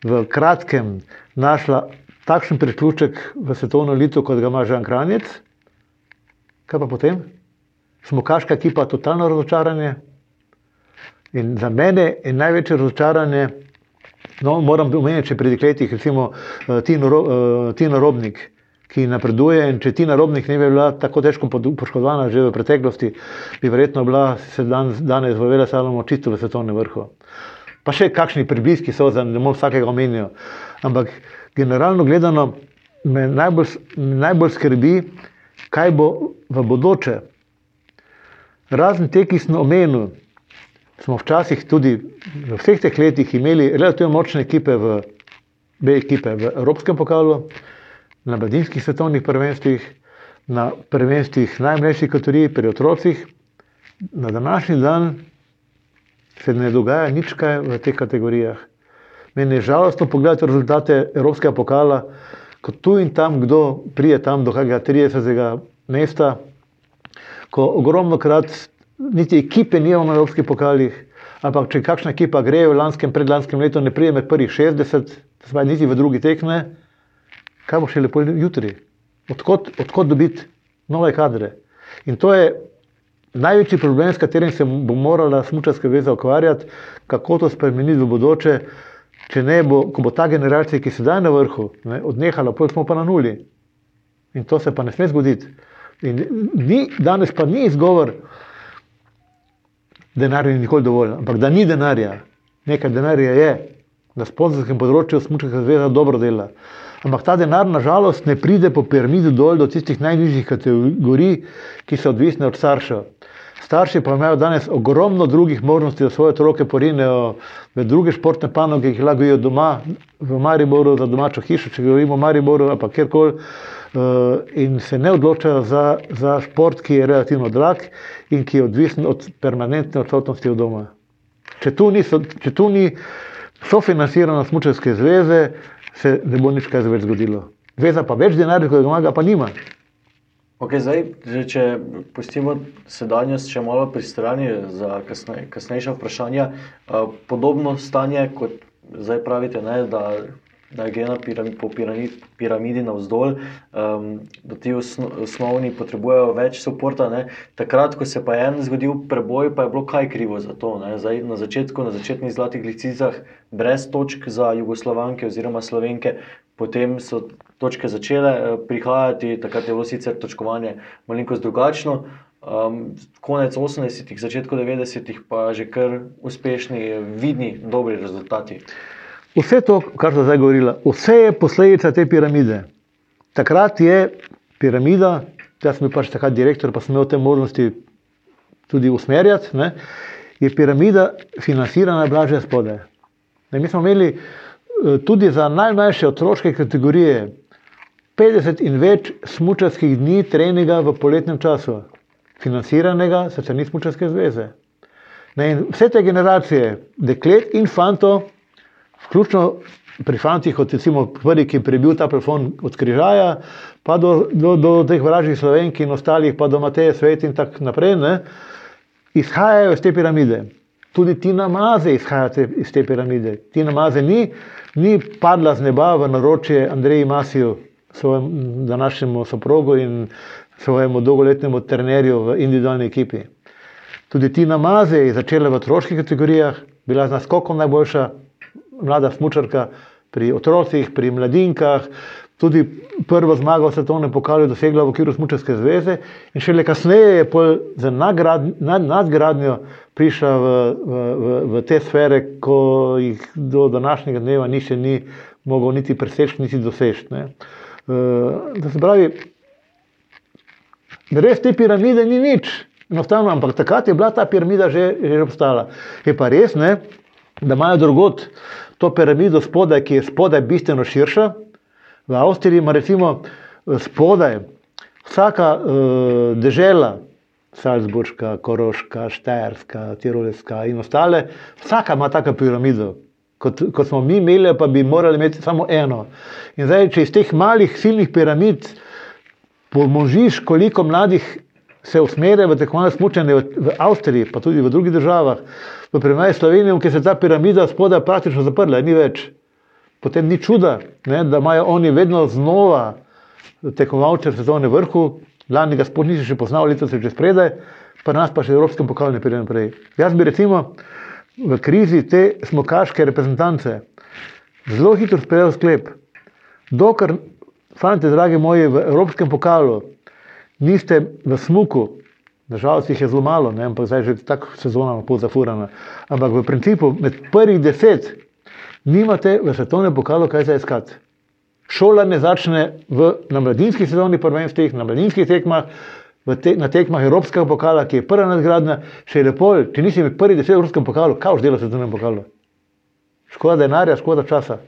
B: v kratkem našla takšen priključek v svetovno elito, kot ga ima Žan Kranjec. Kaj pa potem? Smokaška ekipa, totalno razočaranje. In za mene je največje razočaranje, no, moram omeniti, če pri dekletih, recimo uh, Tino, uh, Tino Robnik, ki napreduje. In če Tina Robnik ne bi bila tako težko poškodovana že v preteklosti, bi verjetno bila se dan, danes v Vele Salomo čisto v svetovnem vrhu. Pa še kakšni pribliski so, da ne morem vsakega omenijo. Ampak generalno gledano, me najbolj, najbolj skrbi, kaj bo v bodoče. Razen te, ki sem omenil, smo včasih tudi v vseh teh letih imeli relativno močne ekipe v B ekipe v Evropskem pokalu, na mladinskih svetovnih prvenstvih, na prvenstvih najmlajših kategorij, pri otrocih. Na današnji dan se ne dogaja nič kaj v teh kategorijah. Meni je žalostno pogledati rezultate Evropskega pokala, ko tu in tam kdo prije tam do kakega 30. mesta, ko ogromno krat niti ekipe nimamo na Evropskih pokalih, ampak če kakšna ekipa gre v lanskem, predlanskem letu, ne prije med prvih 60, zdaj niti v drugi tekme, kaj bo še lepo jutri? Odkot, odkot dobiti nove kadre? In to je največji problem, s katerim se bo morala Smučarska zveza ukvarjati, kako to spremeniti v bodoče, če ne bo, ko bo ta generacija, ki je sedaj na vrhu, ne, odnehala, potem smo pa na nuli. In to se pa ne sme zgoditi. In ni, danes pa ni izgovor, denar ni nikoli dovolj, ampak da ni denarja, nekaj denarja je, na sponzorskem področju Smučarska zveza dobro dela. Ampak ta denar, nažalost, ne pride po piramidi dol do tistih najnižjih kategorij, ki so odvisne od staršev. Starši pa imajo danes ogromno drugih možnosti, da svoje otroke porinejo v druge športne panoge, ki jih lagujejo doma, v Mariboru, za domačo hišo, če govorimo o Mariboru ali kjerkoli, in se ne odločajo za, za šport, ki je relativno drag in ki je odvisen od permanentne odsotnosti od doma. Če tu ni, če tu ni sofinancirano smučarske zveze, se ne bo nič kaj več zgodilo. Zveza pa več denarja, kot ga ima, pa nima.
A: Okay, zdaj, že, če pustimo sedanjost še malo pri strani za kasne, kasnejša vprašanja, uh, podobno stanje, kot zdaj pravite, ne, da, da gre na piramidi, po piramidi, piramidi navzdol, um, da ti osno, osnovni potrebujejo več podpora. Takrat, ko se pa je en zgodil preboj, pa je bilo kaj krivo za to. Zdaj, na začetku, na začetnih zlatih licicah, brez točk za jugoslovanke oziroma slovenke, potem so točke začele eh, prihajati, takrat je bilo sicer točkovanje malenkost drugačno. Um, konec 80-ih, začetek 90-ih, pa že kar uspešni, vidni, dobri rezultati.
B: Vse to, kar ste zdaj govorili, vse je posledica te piramide. Takrat je piramida, jaz sem bil pač takrat direktor, pa sem imel te možnosti tudi usmerjati, ne, je piramida financirana blaže spode. Ne, mi smo imeli eh, tudi za najmlajše otroške kategorije 50 in več smočarskih dni treninga v poletnem času, financiranega se strani Smočarske zveze. Ne, vse te generacije, deklet in fanto, vključno pri fantih, kot recimo prvi, ki je prebil ta plafon od Križaja, pa do, do, do teh vražjih slovenk in ostalih, pa do Mateje Svet in tako naprej, ne, izhajajo iz te piramide. Tudi Tina Maze izhaja te, iz te piramide. Tina Maze ni, ni padla z neba v naročje Andreji Masiju, svojemu današnjemu soprogu in svojemu dolgoletnemu trenerju v individualni ekipi. Tudi Tina Maze je začela v otroških kategorijah, bila z naskokom najboljša mlada smočarka pri otrocih, pri mladinkah. Tudi prvo zmago v svetovnem pokalu dosegla v okviru Smučarske zveze, in šele kasneje je za nadgradnjo prišla v, v, v, v te sfere, ko jih do današnjega dneva ni še ni mogel niti preseči, niti doseči. Uh, se pravi, res te piramide ni nič, Enostavno, ampak takrat je bila ta piramida že, že obstala. Je pa res, ne, da imajo drugot to piramido spodaj, ki je spodaj bistveno širša. V Avstriji ima recimo eh, spodaj vsaka uh, dežela, Salzburška, Koroška, Štajerska, Tirolska in ostale, vsaka ima tako piramido. Kot, kot smo mi imeli, pa bi morali imeti samo eno. In zdaj, če iz teh malih, silnih piramid pomožiš, koliko mladih se usmerja v tekmovanje smučanje v, v Avstriji, pa tudi v drugih državah, v primeru Slovenije, ki se ta piramida spodaj praktično zaprla, ni več. Potem ni čuda, ne, da imajo oni vedno znova tekmovalce v sezoni vrhu, lani ga sploh nisi še poznal, leto se že spredaj, pa nas pa še Evropskem pokalu ne pride naprej. Jaz bi recimo v krizi te smokaške reprezentance zelo hitro sprejel sklep, dokler, fanti, dragi moji, v Evropskem pokalu niste v smuku, nažalost jih je zelo malo, ne, ampak zdaj že tako sezona pol zafurana, ampak v principu med prvih deset nimate v svetovnem pokalu kaj za iskati. Šola ne začne v, na mladinskih sezoni prvenstvih, na mladinskih tekmah, te, na tekmah Evropskega pokala, ki je prva nadgradnja, še lepo, če nisi med prvih deset v Evropskem pokalu, kaj už dela se v tem pokalu? Škoda denarja, škoda časa.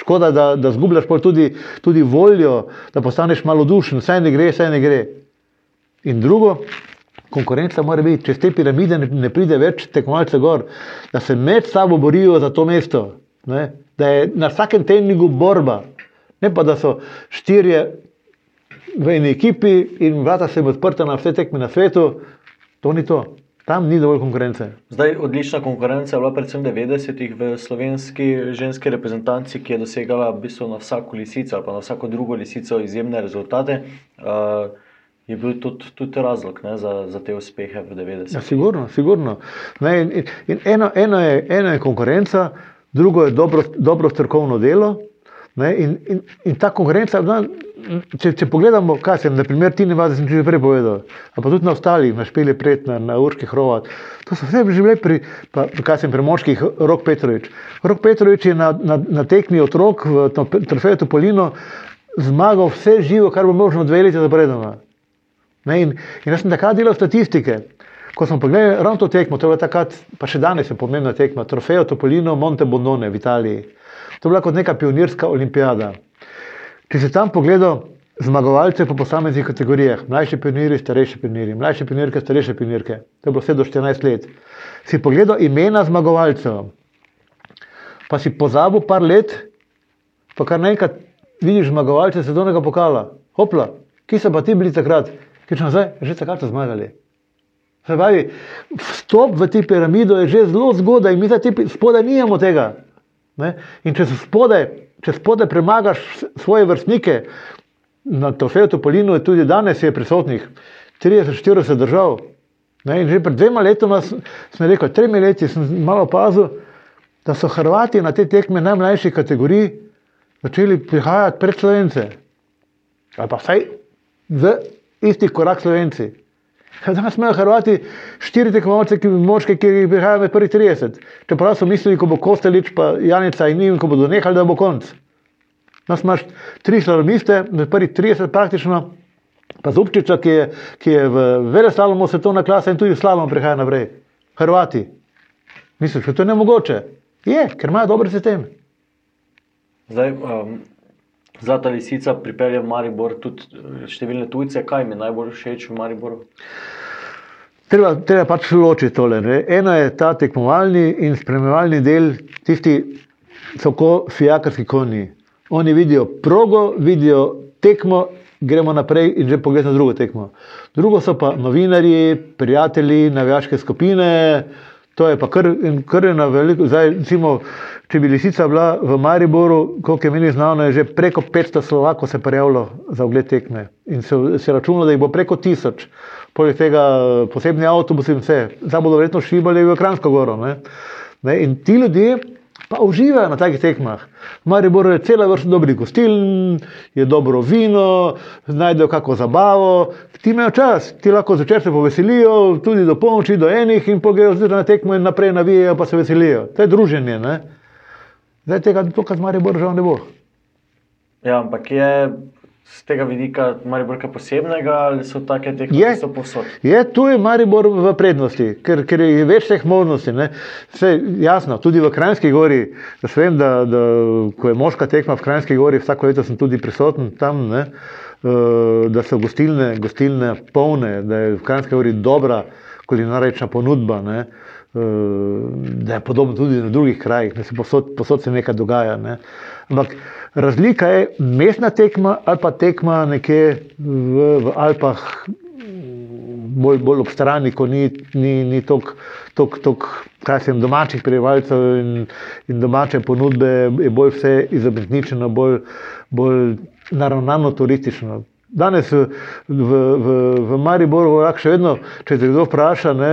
B: Škoda, da, da zgubljaš tudi, tudi voljo, da postaneš malo dušen, vse ne gre, vse ne gre. In drugo, konkurenca mora biti, če z te piramide ne, ne pride več tekmovalcev gor, da se med sabo borijo za to mesto, ne? da je na vsakem treningu borba. Ne pa da so štirje v eni ekipi in vrata se jim odprta na vse tekme na svetu, to ni to. Tam ni dovolj konkurence.
A: Zdaj, odlična konkurenca je bila predvsem v 90-ih v slovenski ženski reprezentanci, ki je dosegala v bistvu na vsako lisico ali pa na vsako drugo lisico izjemne rezultate. Uh, Je bil tudi, tudi razlog ne, za, za te uspehe v 90-ih?
B: Ja, sigurno, sigurno. Ne, in, in eno, eno, je, eno je konkurenca, drugo je dobro, dobro strokovno delo. Ne, in, in, in ta konkurenca, no, če, če pogledamo, kaj se naprimer, ti ne vazi, sem že prej povedal, pa tudi na ostalih, na špili pred, na, urški hrovat, to so vse že bili pri, pa, kaj sem pri moških, Rok Petrovič. Rok Petrovič je na, na, na tekmi otrok v trofeju Topolino zmagal vse živo, kar bo možno dve leti zapredano. In, in jaz sem takrat delal statistike. Ko smo pogledali ravno to tekmo, to je takrat, pa še danes je pomembna tekma, trofejo Topolino Monte Bonone v Italiji. To je bila kot neka pionirska olimpijada. Če si tam pogledal zmagovalce po posameznih kategorijah, mlajši pionirji, starejši pionirji, mlajše pionirke, starejše pionirke, to je bilo vse do 14 let. Si pogledal imena zmagovalcev, pa si pozabil par let, pa kar naenkrat vidiš zmagovalce svetovnega pokala. Hopla, ki so pa ti bili takrat, ki so zdaj že takrat zmagali. Pravi, vstop v te piramide je že zelo zgodaj, in mi zdaj spodaj nimamo tega. Ne? In če se spodaj, če spodaj premagaš svoje vrstnike, na Tofeju Topolinu je tudi danes je prisotnih 30-40 držav. Ne? In že pred dvema letoma smo rekli, tremi leti sem malo opazil, da so Hrvati na te tekme najmlajših kategorij začeli prihajati pred Slovence. Ali pa vsaj v isti korak Slovenci. Danes imajo Hrvati štiri tekmovalce, ki moške, ki jih prihajajo med prvih 30. Čeprav so mislili, ko bo Kostelič, pa Janica in njim, ko bodo nehali, da bo konc. Danes imaš tri slalomiste, med prvih 30 praktično, pa Zupčiča, ki je, ki je v Velesalomu svetovna klasa in tudi slalom prihaja naprej. Hrvati. Misliš, da to je nemogoče? Je, ker imajo dober sistem.
A: Zdaj, um, Zlata lisica pripelje v Maribor tudi eh, številne tujce. Kaj mi najbolj všeč v Mariboru?
B: Treba, treba pač ločiti tole. Ne? Eno je ta tekmovalni in spremljevalni del, tisti so kot fijakarski konji. Oni vidijo progo, vidijo tekmo, gremo naprej in že pogledamo drugo tekmo. Drugo so pa novinarji, prijatelji, navijaške skupine. To je pa kar, kar je na veliko. Zdaj, recimo, če bi lisica bila v Mariboru, koliko je meni znano, je že preko 500 Slovakov se prijavilo za ogled tekme. In se, se računa, da jih bo preko tisoč. Poleg tega posebni avtobusi in vse. Zdaj bodo verjetno šibali v Kransko goro. Ne? Ne? In ti ljudje pa uživajo na takih tekmah. V Mariboru je cela vrsta dobrih gostiln, je dobro vino, najdejo kako zabavo, ti imajo čas, ti lahko zvečer se poveselijo, tudi do polnoči, do enih in pogledajo zjutraj na tekmo in naprej navijajo, pa se veselijo. To je druženje. Ne? Zdaj tega tukaj z Mariborom žal ne bo.
A: Ja, ampak je z tega vidika Mariborka posebnega ali so take tekme,
B: Je.
A: ki so posod?
B: Je tu je Maribor v prednosti, ker, ker je več teh možnosti. ne. Saj, jasno, tudi v Krajnski gori, da se vem, da, da ko je moška tekma v Krajnski gori, vsako leto sem tudi prisoten tam, ne, eh, da so gostilne, gostilne polne, da je v Krajnski gori dobra kulinarična ponudba. Ne. eh, Da je podobno tudi na drugih krajih, da se posod, posod se nekaj dogaja. Ne. Ampak razlika je mestna tekma ali pa tekma nekje v, v Alpah, bolj, bolj ob strani, ko ni, ni, ni toliko domačih prebivalcev in, in domače ponudbe, je bolj vse izobraženo, bolj, bolj naravnano turistično. Danes v, v, v, Mariboru lahko še vedno, če te kdo vpraša, ne,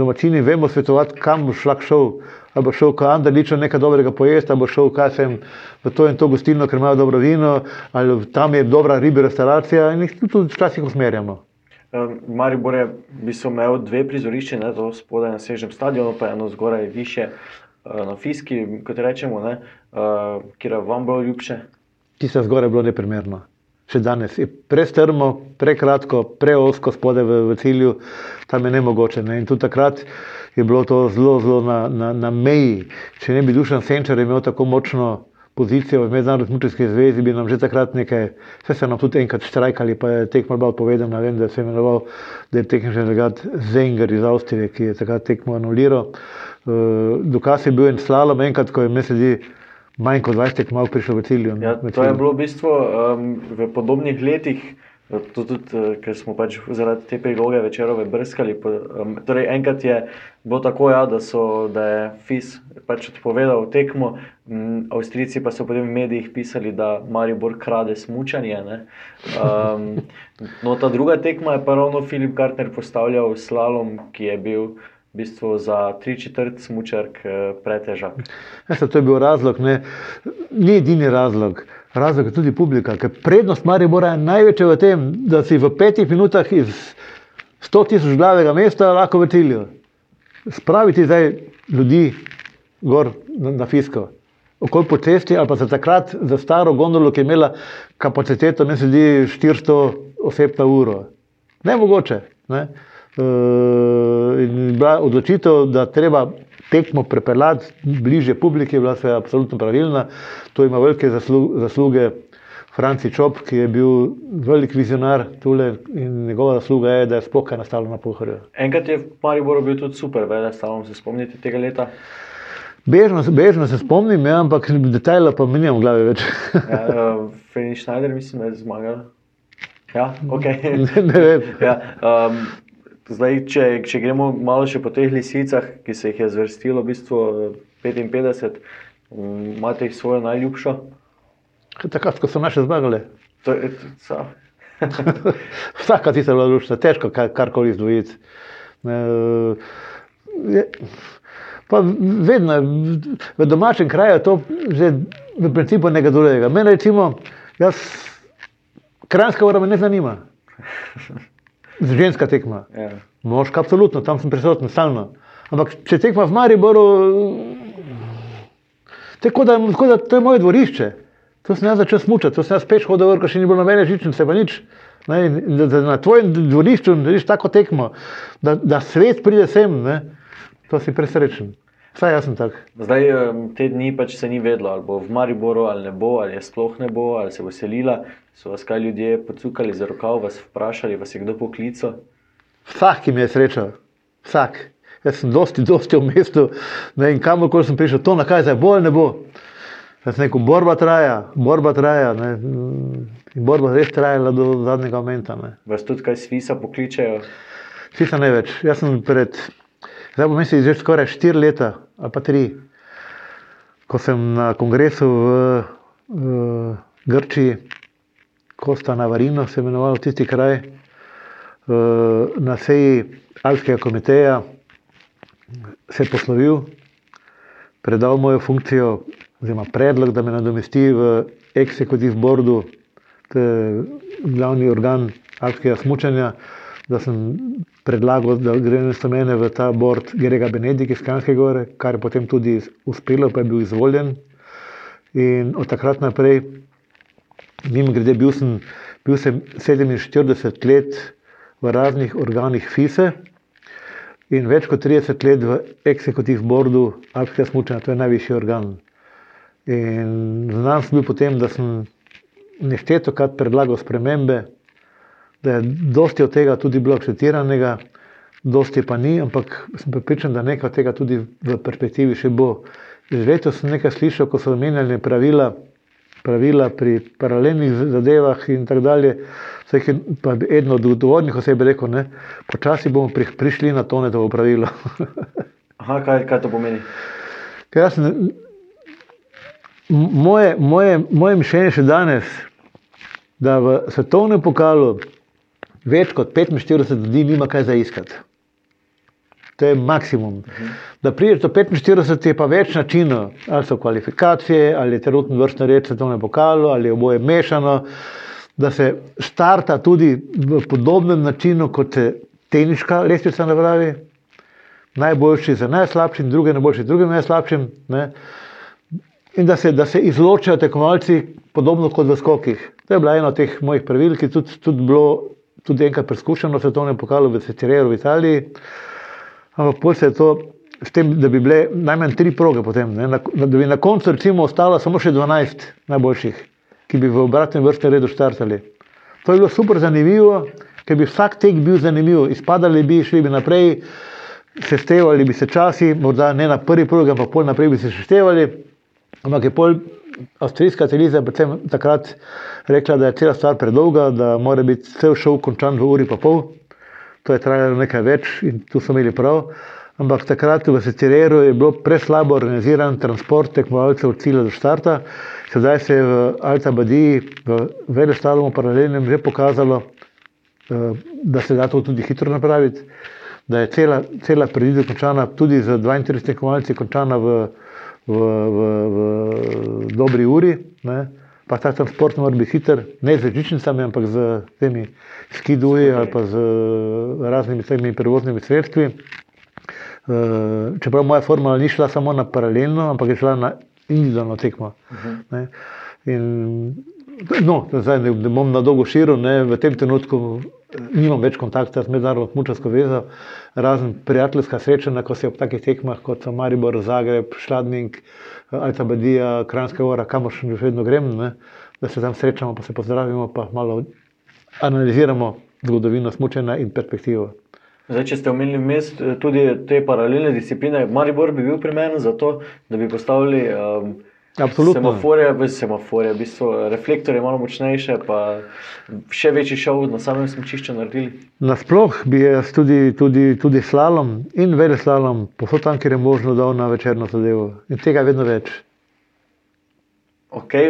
B: domačini vemo svetovati, kam boš lahko šel. Ali bo šel k Andaliču nekaj dobrega pojesti, ali bo šel kaj sem v to in to gostilno, ker imajo dobro vino, ali tam je dobra riba restauracija in jih tudi včasih usmerjamo.
A: Um, Maribor je v bistvu imel dve prizorišči, ne, to spodaj na Sežnem stadionu, pa eno zgoraj više uh, na Fiski, kot rečemo, ne, uh, kjer je vam bilo ljubše.
B: Tisto zgoraj je bilo neprimerno. Še danes je prestrmo, prekratko, preosko spodaj v, v cilju, tam je nemogoče. Ne. In tudi takrat je bilo to zelo, zelo na, na, na meji. Če ne bi Dušan Senčar imel tako močno pozicijo v Mednarodni smučarski zvezi, bi nam že takrat nekaj, vse so nam tudi enkrat štrajkali, pa je tekmo malo povedano, vem, da se je imenoval, da je tehnični delegat Zenger iz Avstrije, ki je takrat tekmo anuliral. Uh, dokaz je bil en slalom, enkrat, ko je meni se zdi, manj kot 20 tekmov prišel v cilju.
A: Ja,
B: v
A: to je
B: cilju.
A: bilo v bistvu um, v podobnih letih, eh, tudi, tudi uh, ker smo pač zaradi te priloge večerove brskali. Um, torej, enkrat je bilo tako, ja, da, so, da je FIS pač odpovedal tekmo, um, Avstrijci pa so potem v medijih pisali, da Maribor krade smučanje. ne. Um, (laughs) no, ta druga tekma je pa ravno Filip Gartner postavljal slalom, ki je bil. V bistvu za tri četrt smočark pretežak.
B: Veste, to je bil razlog, ne, ni edini razlog. Razlog je tudi publika, ker prednost Maribora je največja v tem, da si v petih minutah iz 100 tisoč glavega mesta lahko v cilju. Spraviti zdaj ljudi gor na, na Fisko, okoli po cesti ali pa za takrat za staro gondolo, ki je imela kapaciteto, ne sedi 400 oseb na uro. Nemogoče. Ne? Uh, in bila odločitev, da treba tekmo prepeljati bliže publiki, bila se absolutno pravilna. To ima velike zaslu, zasluge Franci Čop, ki je bil velik vizionar tule in njegova zasluga je, da je sploh kaj nastalo na Pohorju.
A: Enkrat je v Mariboru bil tudi super, vele, stalno se spomnite tega leta.
B: Bežno, bežno se spomnim, ja, ampak detajla pa mi nimam v glavi več. (laughs)
A: Ja, uh, Fredrik Schneider, mislim, da je zmagal. Ja, ok. (laughs)
B: ne, ne vem.
A: ja, um, zdaj, če, če gremo malo še po teh lisicah, ki se jih je zvrstilo, v bistvu eh, 55, um, imate jih svojo najljubšo.
B: Takrat, ko so naše zmagale.
A: To je, so. (laughs) (laughs)
B: Vsaka tista je bila lušna, težko kar, karkoli izdvojiti. Eh, Pa vedno, v domačem kraju je to že v principu nekaj drugega. Mene recimo, jaz, kranjska ura me ne zanima. (laughs) Ženska tekma.
A: Ja.
B: Moška, absolutno, tam sem prisoten stalno. Ampak če tekma v Mariboru, tako da, tako da to je moje dvorišče. To sem jaz začel smučati, to sem jaz peš hodil, ker še ni bilo nobene žičnice, pa nič. Ne, da, da na tvojem dvorišču narediš tako tekmo, da, da svet pride sem, ne, to si presrečen. Vsaj jaz sem tak.
A: Zdaj, um, te dni pač se ni vedlo, ali bo v Mariboru, ali ne bo, ali je sploh ne bo, ali se bo selila. So vas kaj ljudje pocukali za rokav, vas vprašali, vas je kdo poklical.
B: Vsak, ki mi je sreča, vsak. Jaz sem dosti, dosti v mestu ne, in kamorkoli sem prišel, to na kaj zdaj bo ali ne bo. Jaz rekel, borba traja, borba traja. Ne, in borba res trajala do zadnjega momenta. Ne.
A: Vas tudi kaj svisa pokličejo.
B: Vsi so največ. Jaz sem pred, zdaj bom mislil, že skoraj štiri leta ali pa tri, ko sem na kongresu v, v Grčiji, Kosta Navarino se je imenoval tisti kraj, eh, na seji Alpskega komiteja se je poslovil, predal mojo funkcijo, oziroma predlog, da me nadomesti v Executive Boardu, to je glavni organ alpskega smučanja, da sem predlagal, da gre namesto mene v ta board Gerega Benedika iz Kranjske gore, kar je potem tudi uspelo, pa je bil izvoljen. In od takrat naprej Mimo grede, bil sem, bil sem 47 let v raznih organih FISE in več kot 30 let v Executive Boardu Alpskega smučanja, to je najvišji organ. In znam sem bil potem, da sem nešteto krat predlagal spremembe, da je dosti od tega tudi bilo akceptiranega, dosti pa ni, ampak sem pripričan, da nekaj od tega tudi v perspektivi še bo. Že letos sem nekaj slišal, ko so omenjali pravila, pravila pri paralelnih zadevah in tako dalje. Vsaj, pa bi eden od odgovornih oseb rekel, da počasi bomo pri, prišli na to, da bo pravilo. (laughs)
A: Aha, kaj, kaj to pomeni?
B: Ker jaz moje, moje, moje mišljenje še danes, da v svetovnem pokalu več kot 45 ljudi nima kaj za iskati. To je maksimum. Da prideš do 45, je pa več načinov, ali so kvalifikacije, ali je trenutno vrstno red svetovnem pokalu, ali je oboje mešano. Da se starta tudi v podobnem načinu, kot se teniška lestvica napravi. Najboljši za najslabšim, drugi najboljši za drugim najslabšim. Ne? In da se, da se izločajo tekmovalci, podobno kot v skokih. To je bila ena od teh mojih pravil, ki je tudi, tudi bilo tudi enkrat preizkušeno v svetovnem pokalu v Cecireju v Italiji. Ampak pol se je to, s tem, da bi bile najmanj tri proge, potem, ne, na, da bi na koncu recimo ostalo samo še 12 najboljših, ki bi v obratnem vrstnem redu štartali. To je bilo super zanimivo, ker bi vsak tek bil zanimiv, izpadali bi, šli bi naprej, seštevali bi se časi, morda ne na prvi progi, ampak pol naprej bi se seštevali. Ampak je pol avstrijska televizija predvsem takrat rekla, da je cela stvar predolga, da mora biti cel šov končan v uri pa pol to je trajalo nekaj več in tu so imeli prav. Ampak takrat v Sicileru je bilo preslabo organiziran transport tekmovalcev od cilja do štarta. Sedaj se je v Alta Badiji, v Velestalomu paralelnem že pokazalo, eh, da se da to tudi hitro napraviti, da je cela, cela predvideva končana tudi z 32 tekmovalci, končana v, v, v, v dobri uri. Ne pa ta transport mora biti hiter, ne z žičnicami, ampak z temi skiduji ali pa z raznimi temi prevoznimi sredstvi. Eh, čeprav moja formula ni šla samo na paralelno, ampak je šla na individualno tekmo. Uh -huh. In, no, zdaj ne, ne bom na dolgo širil, ne, v tem trenutku nimam več kontakta z mednarodno smučarsko vezo, razen prijateljska srečanja, ko se ob takih tekmah kot so Maribor, Zagreb, Šladnik, Alta Badija, Kranjska gora, kamor še vedno grem, ne, da se tam srečamo, pa se pozdravimo, pa malo analiziramo zgodovino smučenja in perspektivo.
A: Zdaj, če ste omenili mest, tudi te paralelne discipline, Maribor bi bil primeren za to, da bi postavili um,
B: Absolutno.
A: Semaforje, semaforje, v bistvu reflektorje malo močnejše, pa še večji šov na samem smočišču naredili.
B: Nasploh bi jaz tudi, tudi, tudi slalom in vele slalom, posod tam, kjer je možno, dal na večerno zadevo. In tega je vedno več.
A: Okay,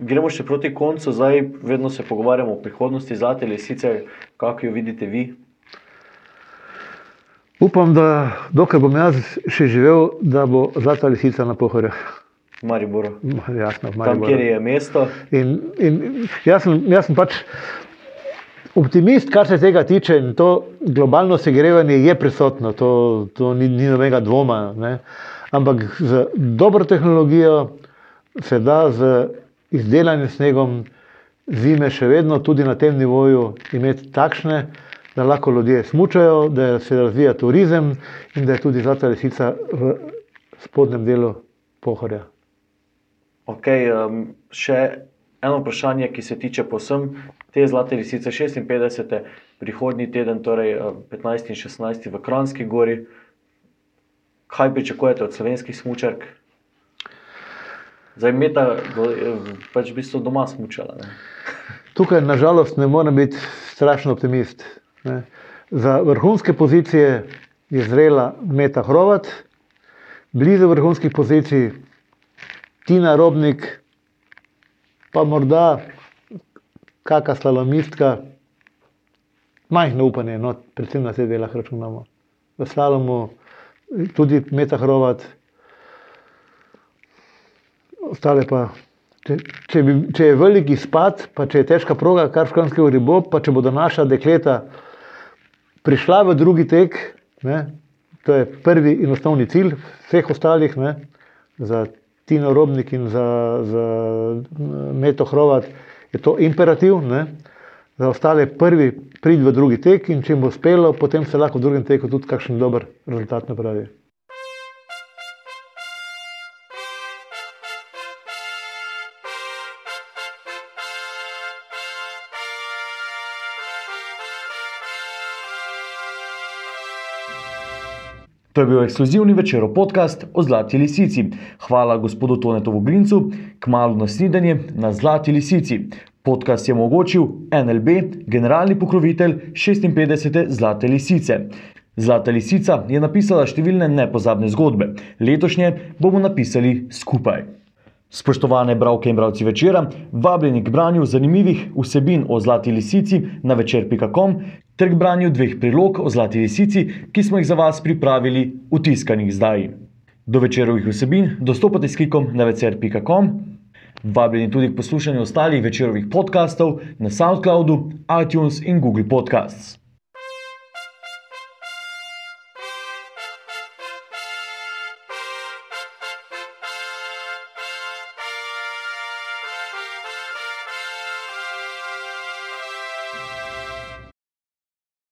A: gremo še proti koncu, zdaj vedno se pogovarjamo o prihodnosti zlate lisice, kako jo vidite vi.
B: Upam, da dokler bom jaz še živel, da bo zlata lisica na pohorjah.
A: Mariboru.
B: Jasno, v
A: Tam, kjer je mesto.
B: In, in jaz, sem, jaz sem pač optimist, kar se tega tiče. To globalno segrevanje je prisotno, to, to ni, ni nobenega dvoma. Ne. Ampak z dobro tehnologijo se da z izdelanim snegom zime še vedno tudi na tem nivoju imeti takšne, da lahko ljudje smučajo, da se razvija turizem in da je tudi zlata lisica v spodnjem delu pohorja.
A: Okay, um, še eno vprašanje, ki se tiče posem te zlate lisice 56. prihodnji teden, torej 15 in 16 v Kranski gori. Kaj pričakujete od slovenskih smočark? Zdaj, meta, pač v bistvu doma smučala. Ne?
B: Tukaj, nažalost, ne morem biti strašno optimist. Ne? Za vrhunske pozicije je zrela Meta Hrovat, blizu vrhunskih pozicij Tina Robnik, pa morda kakšna slalomistka, majhno upanje, no, predvsem na sebe lahko računamo. V slalomu tudi Meta Hrovat, ostale pa. Če, če, bi, če je veliki spad, pa če je težka proga, kar škranski ribo, pa če bodo naša dekleta prišla v drugi tek, ne, to je prvi in osnovni cilj vseh ostalih, ne, za Tino Robnik in za, za Meto Hrovat je to imperativ. Ne? Za ostale prvi prid v drugi tek in če jim bo uspelo, potem se lahko v drugem teku tudi kakšen dober rezultat napravi.
C: To je bil ekskluzivni večerov podcast o Zlati lisici. Hvala gospodu Tonetovu Grincu, kmalo naslednje na Zlati lisici. Podcast je omogočil NLB, generalni pokrovitelj 56. Zlate lisice. Zlata lisica je napisala številne nepozabne zgodbe, letošnje bomo napisali skupaj. Spoštovane bralke in bralci večera, vabljeni k branju zanimivih vsebin o Zlati lisici na večer.com ter k branju dveh prilog o Zlati lisici, ki smo jih za vas pripravili v tiskanih zdaj. Do večerovih vsebin dostopate s klikom na večer.com. Vabljeni tudi k poslušanju ostalih večerovih podkastov na SoundCloudu, iTunes in Google Podcasts.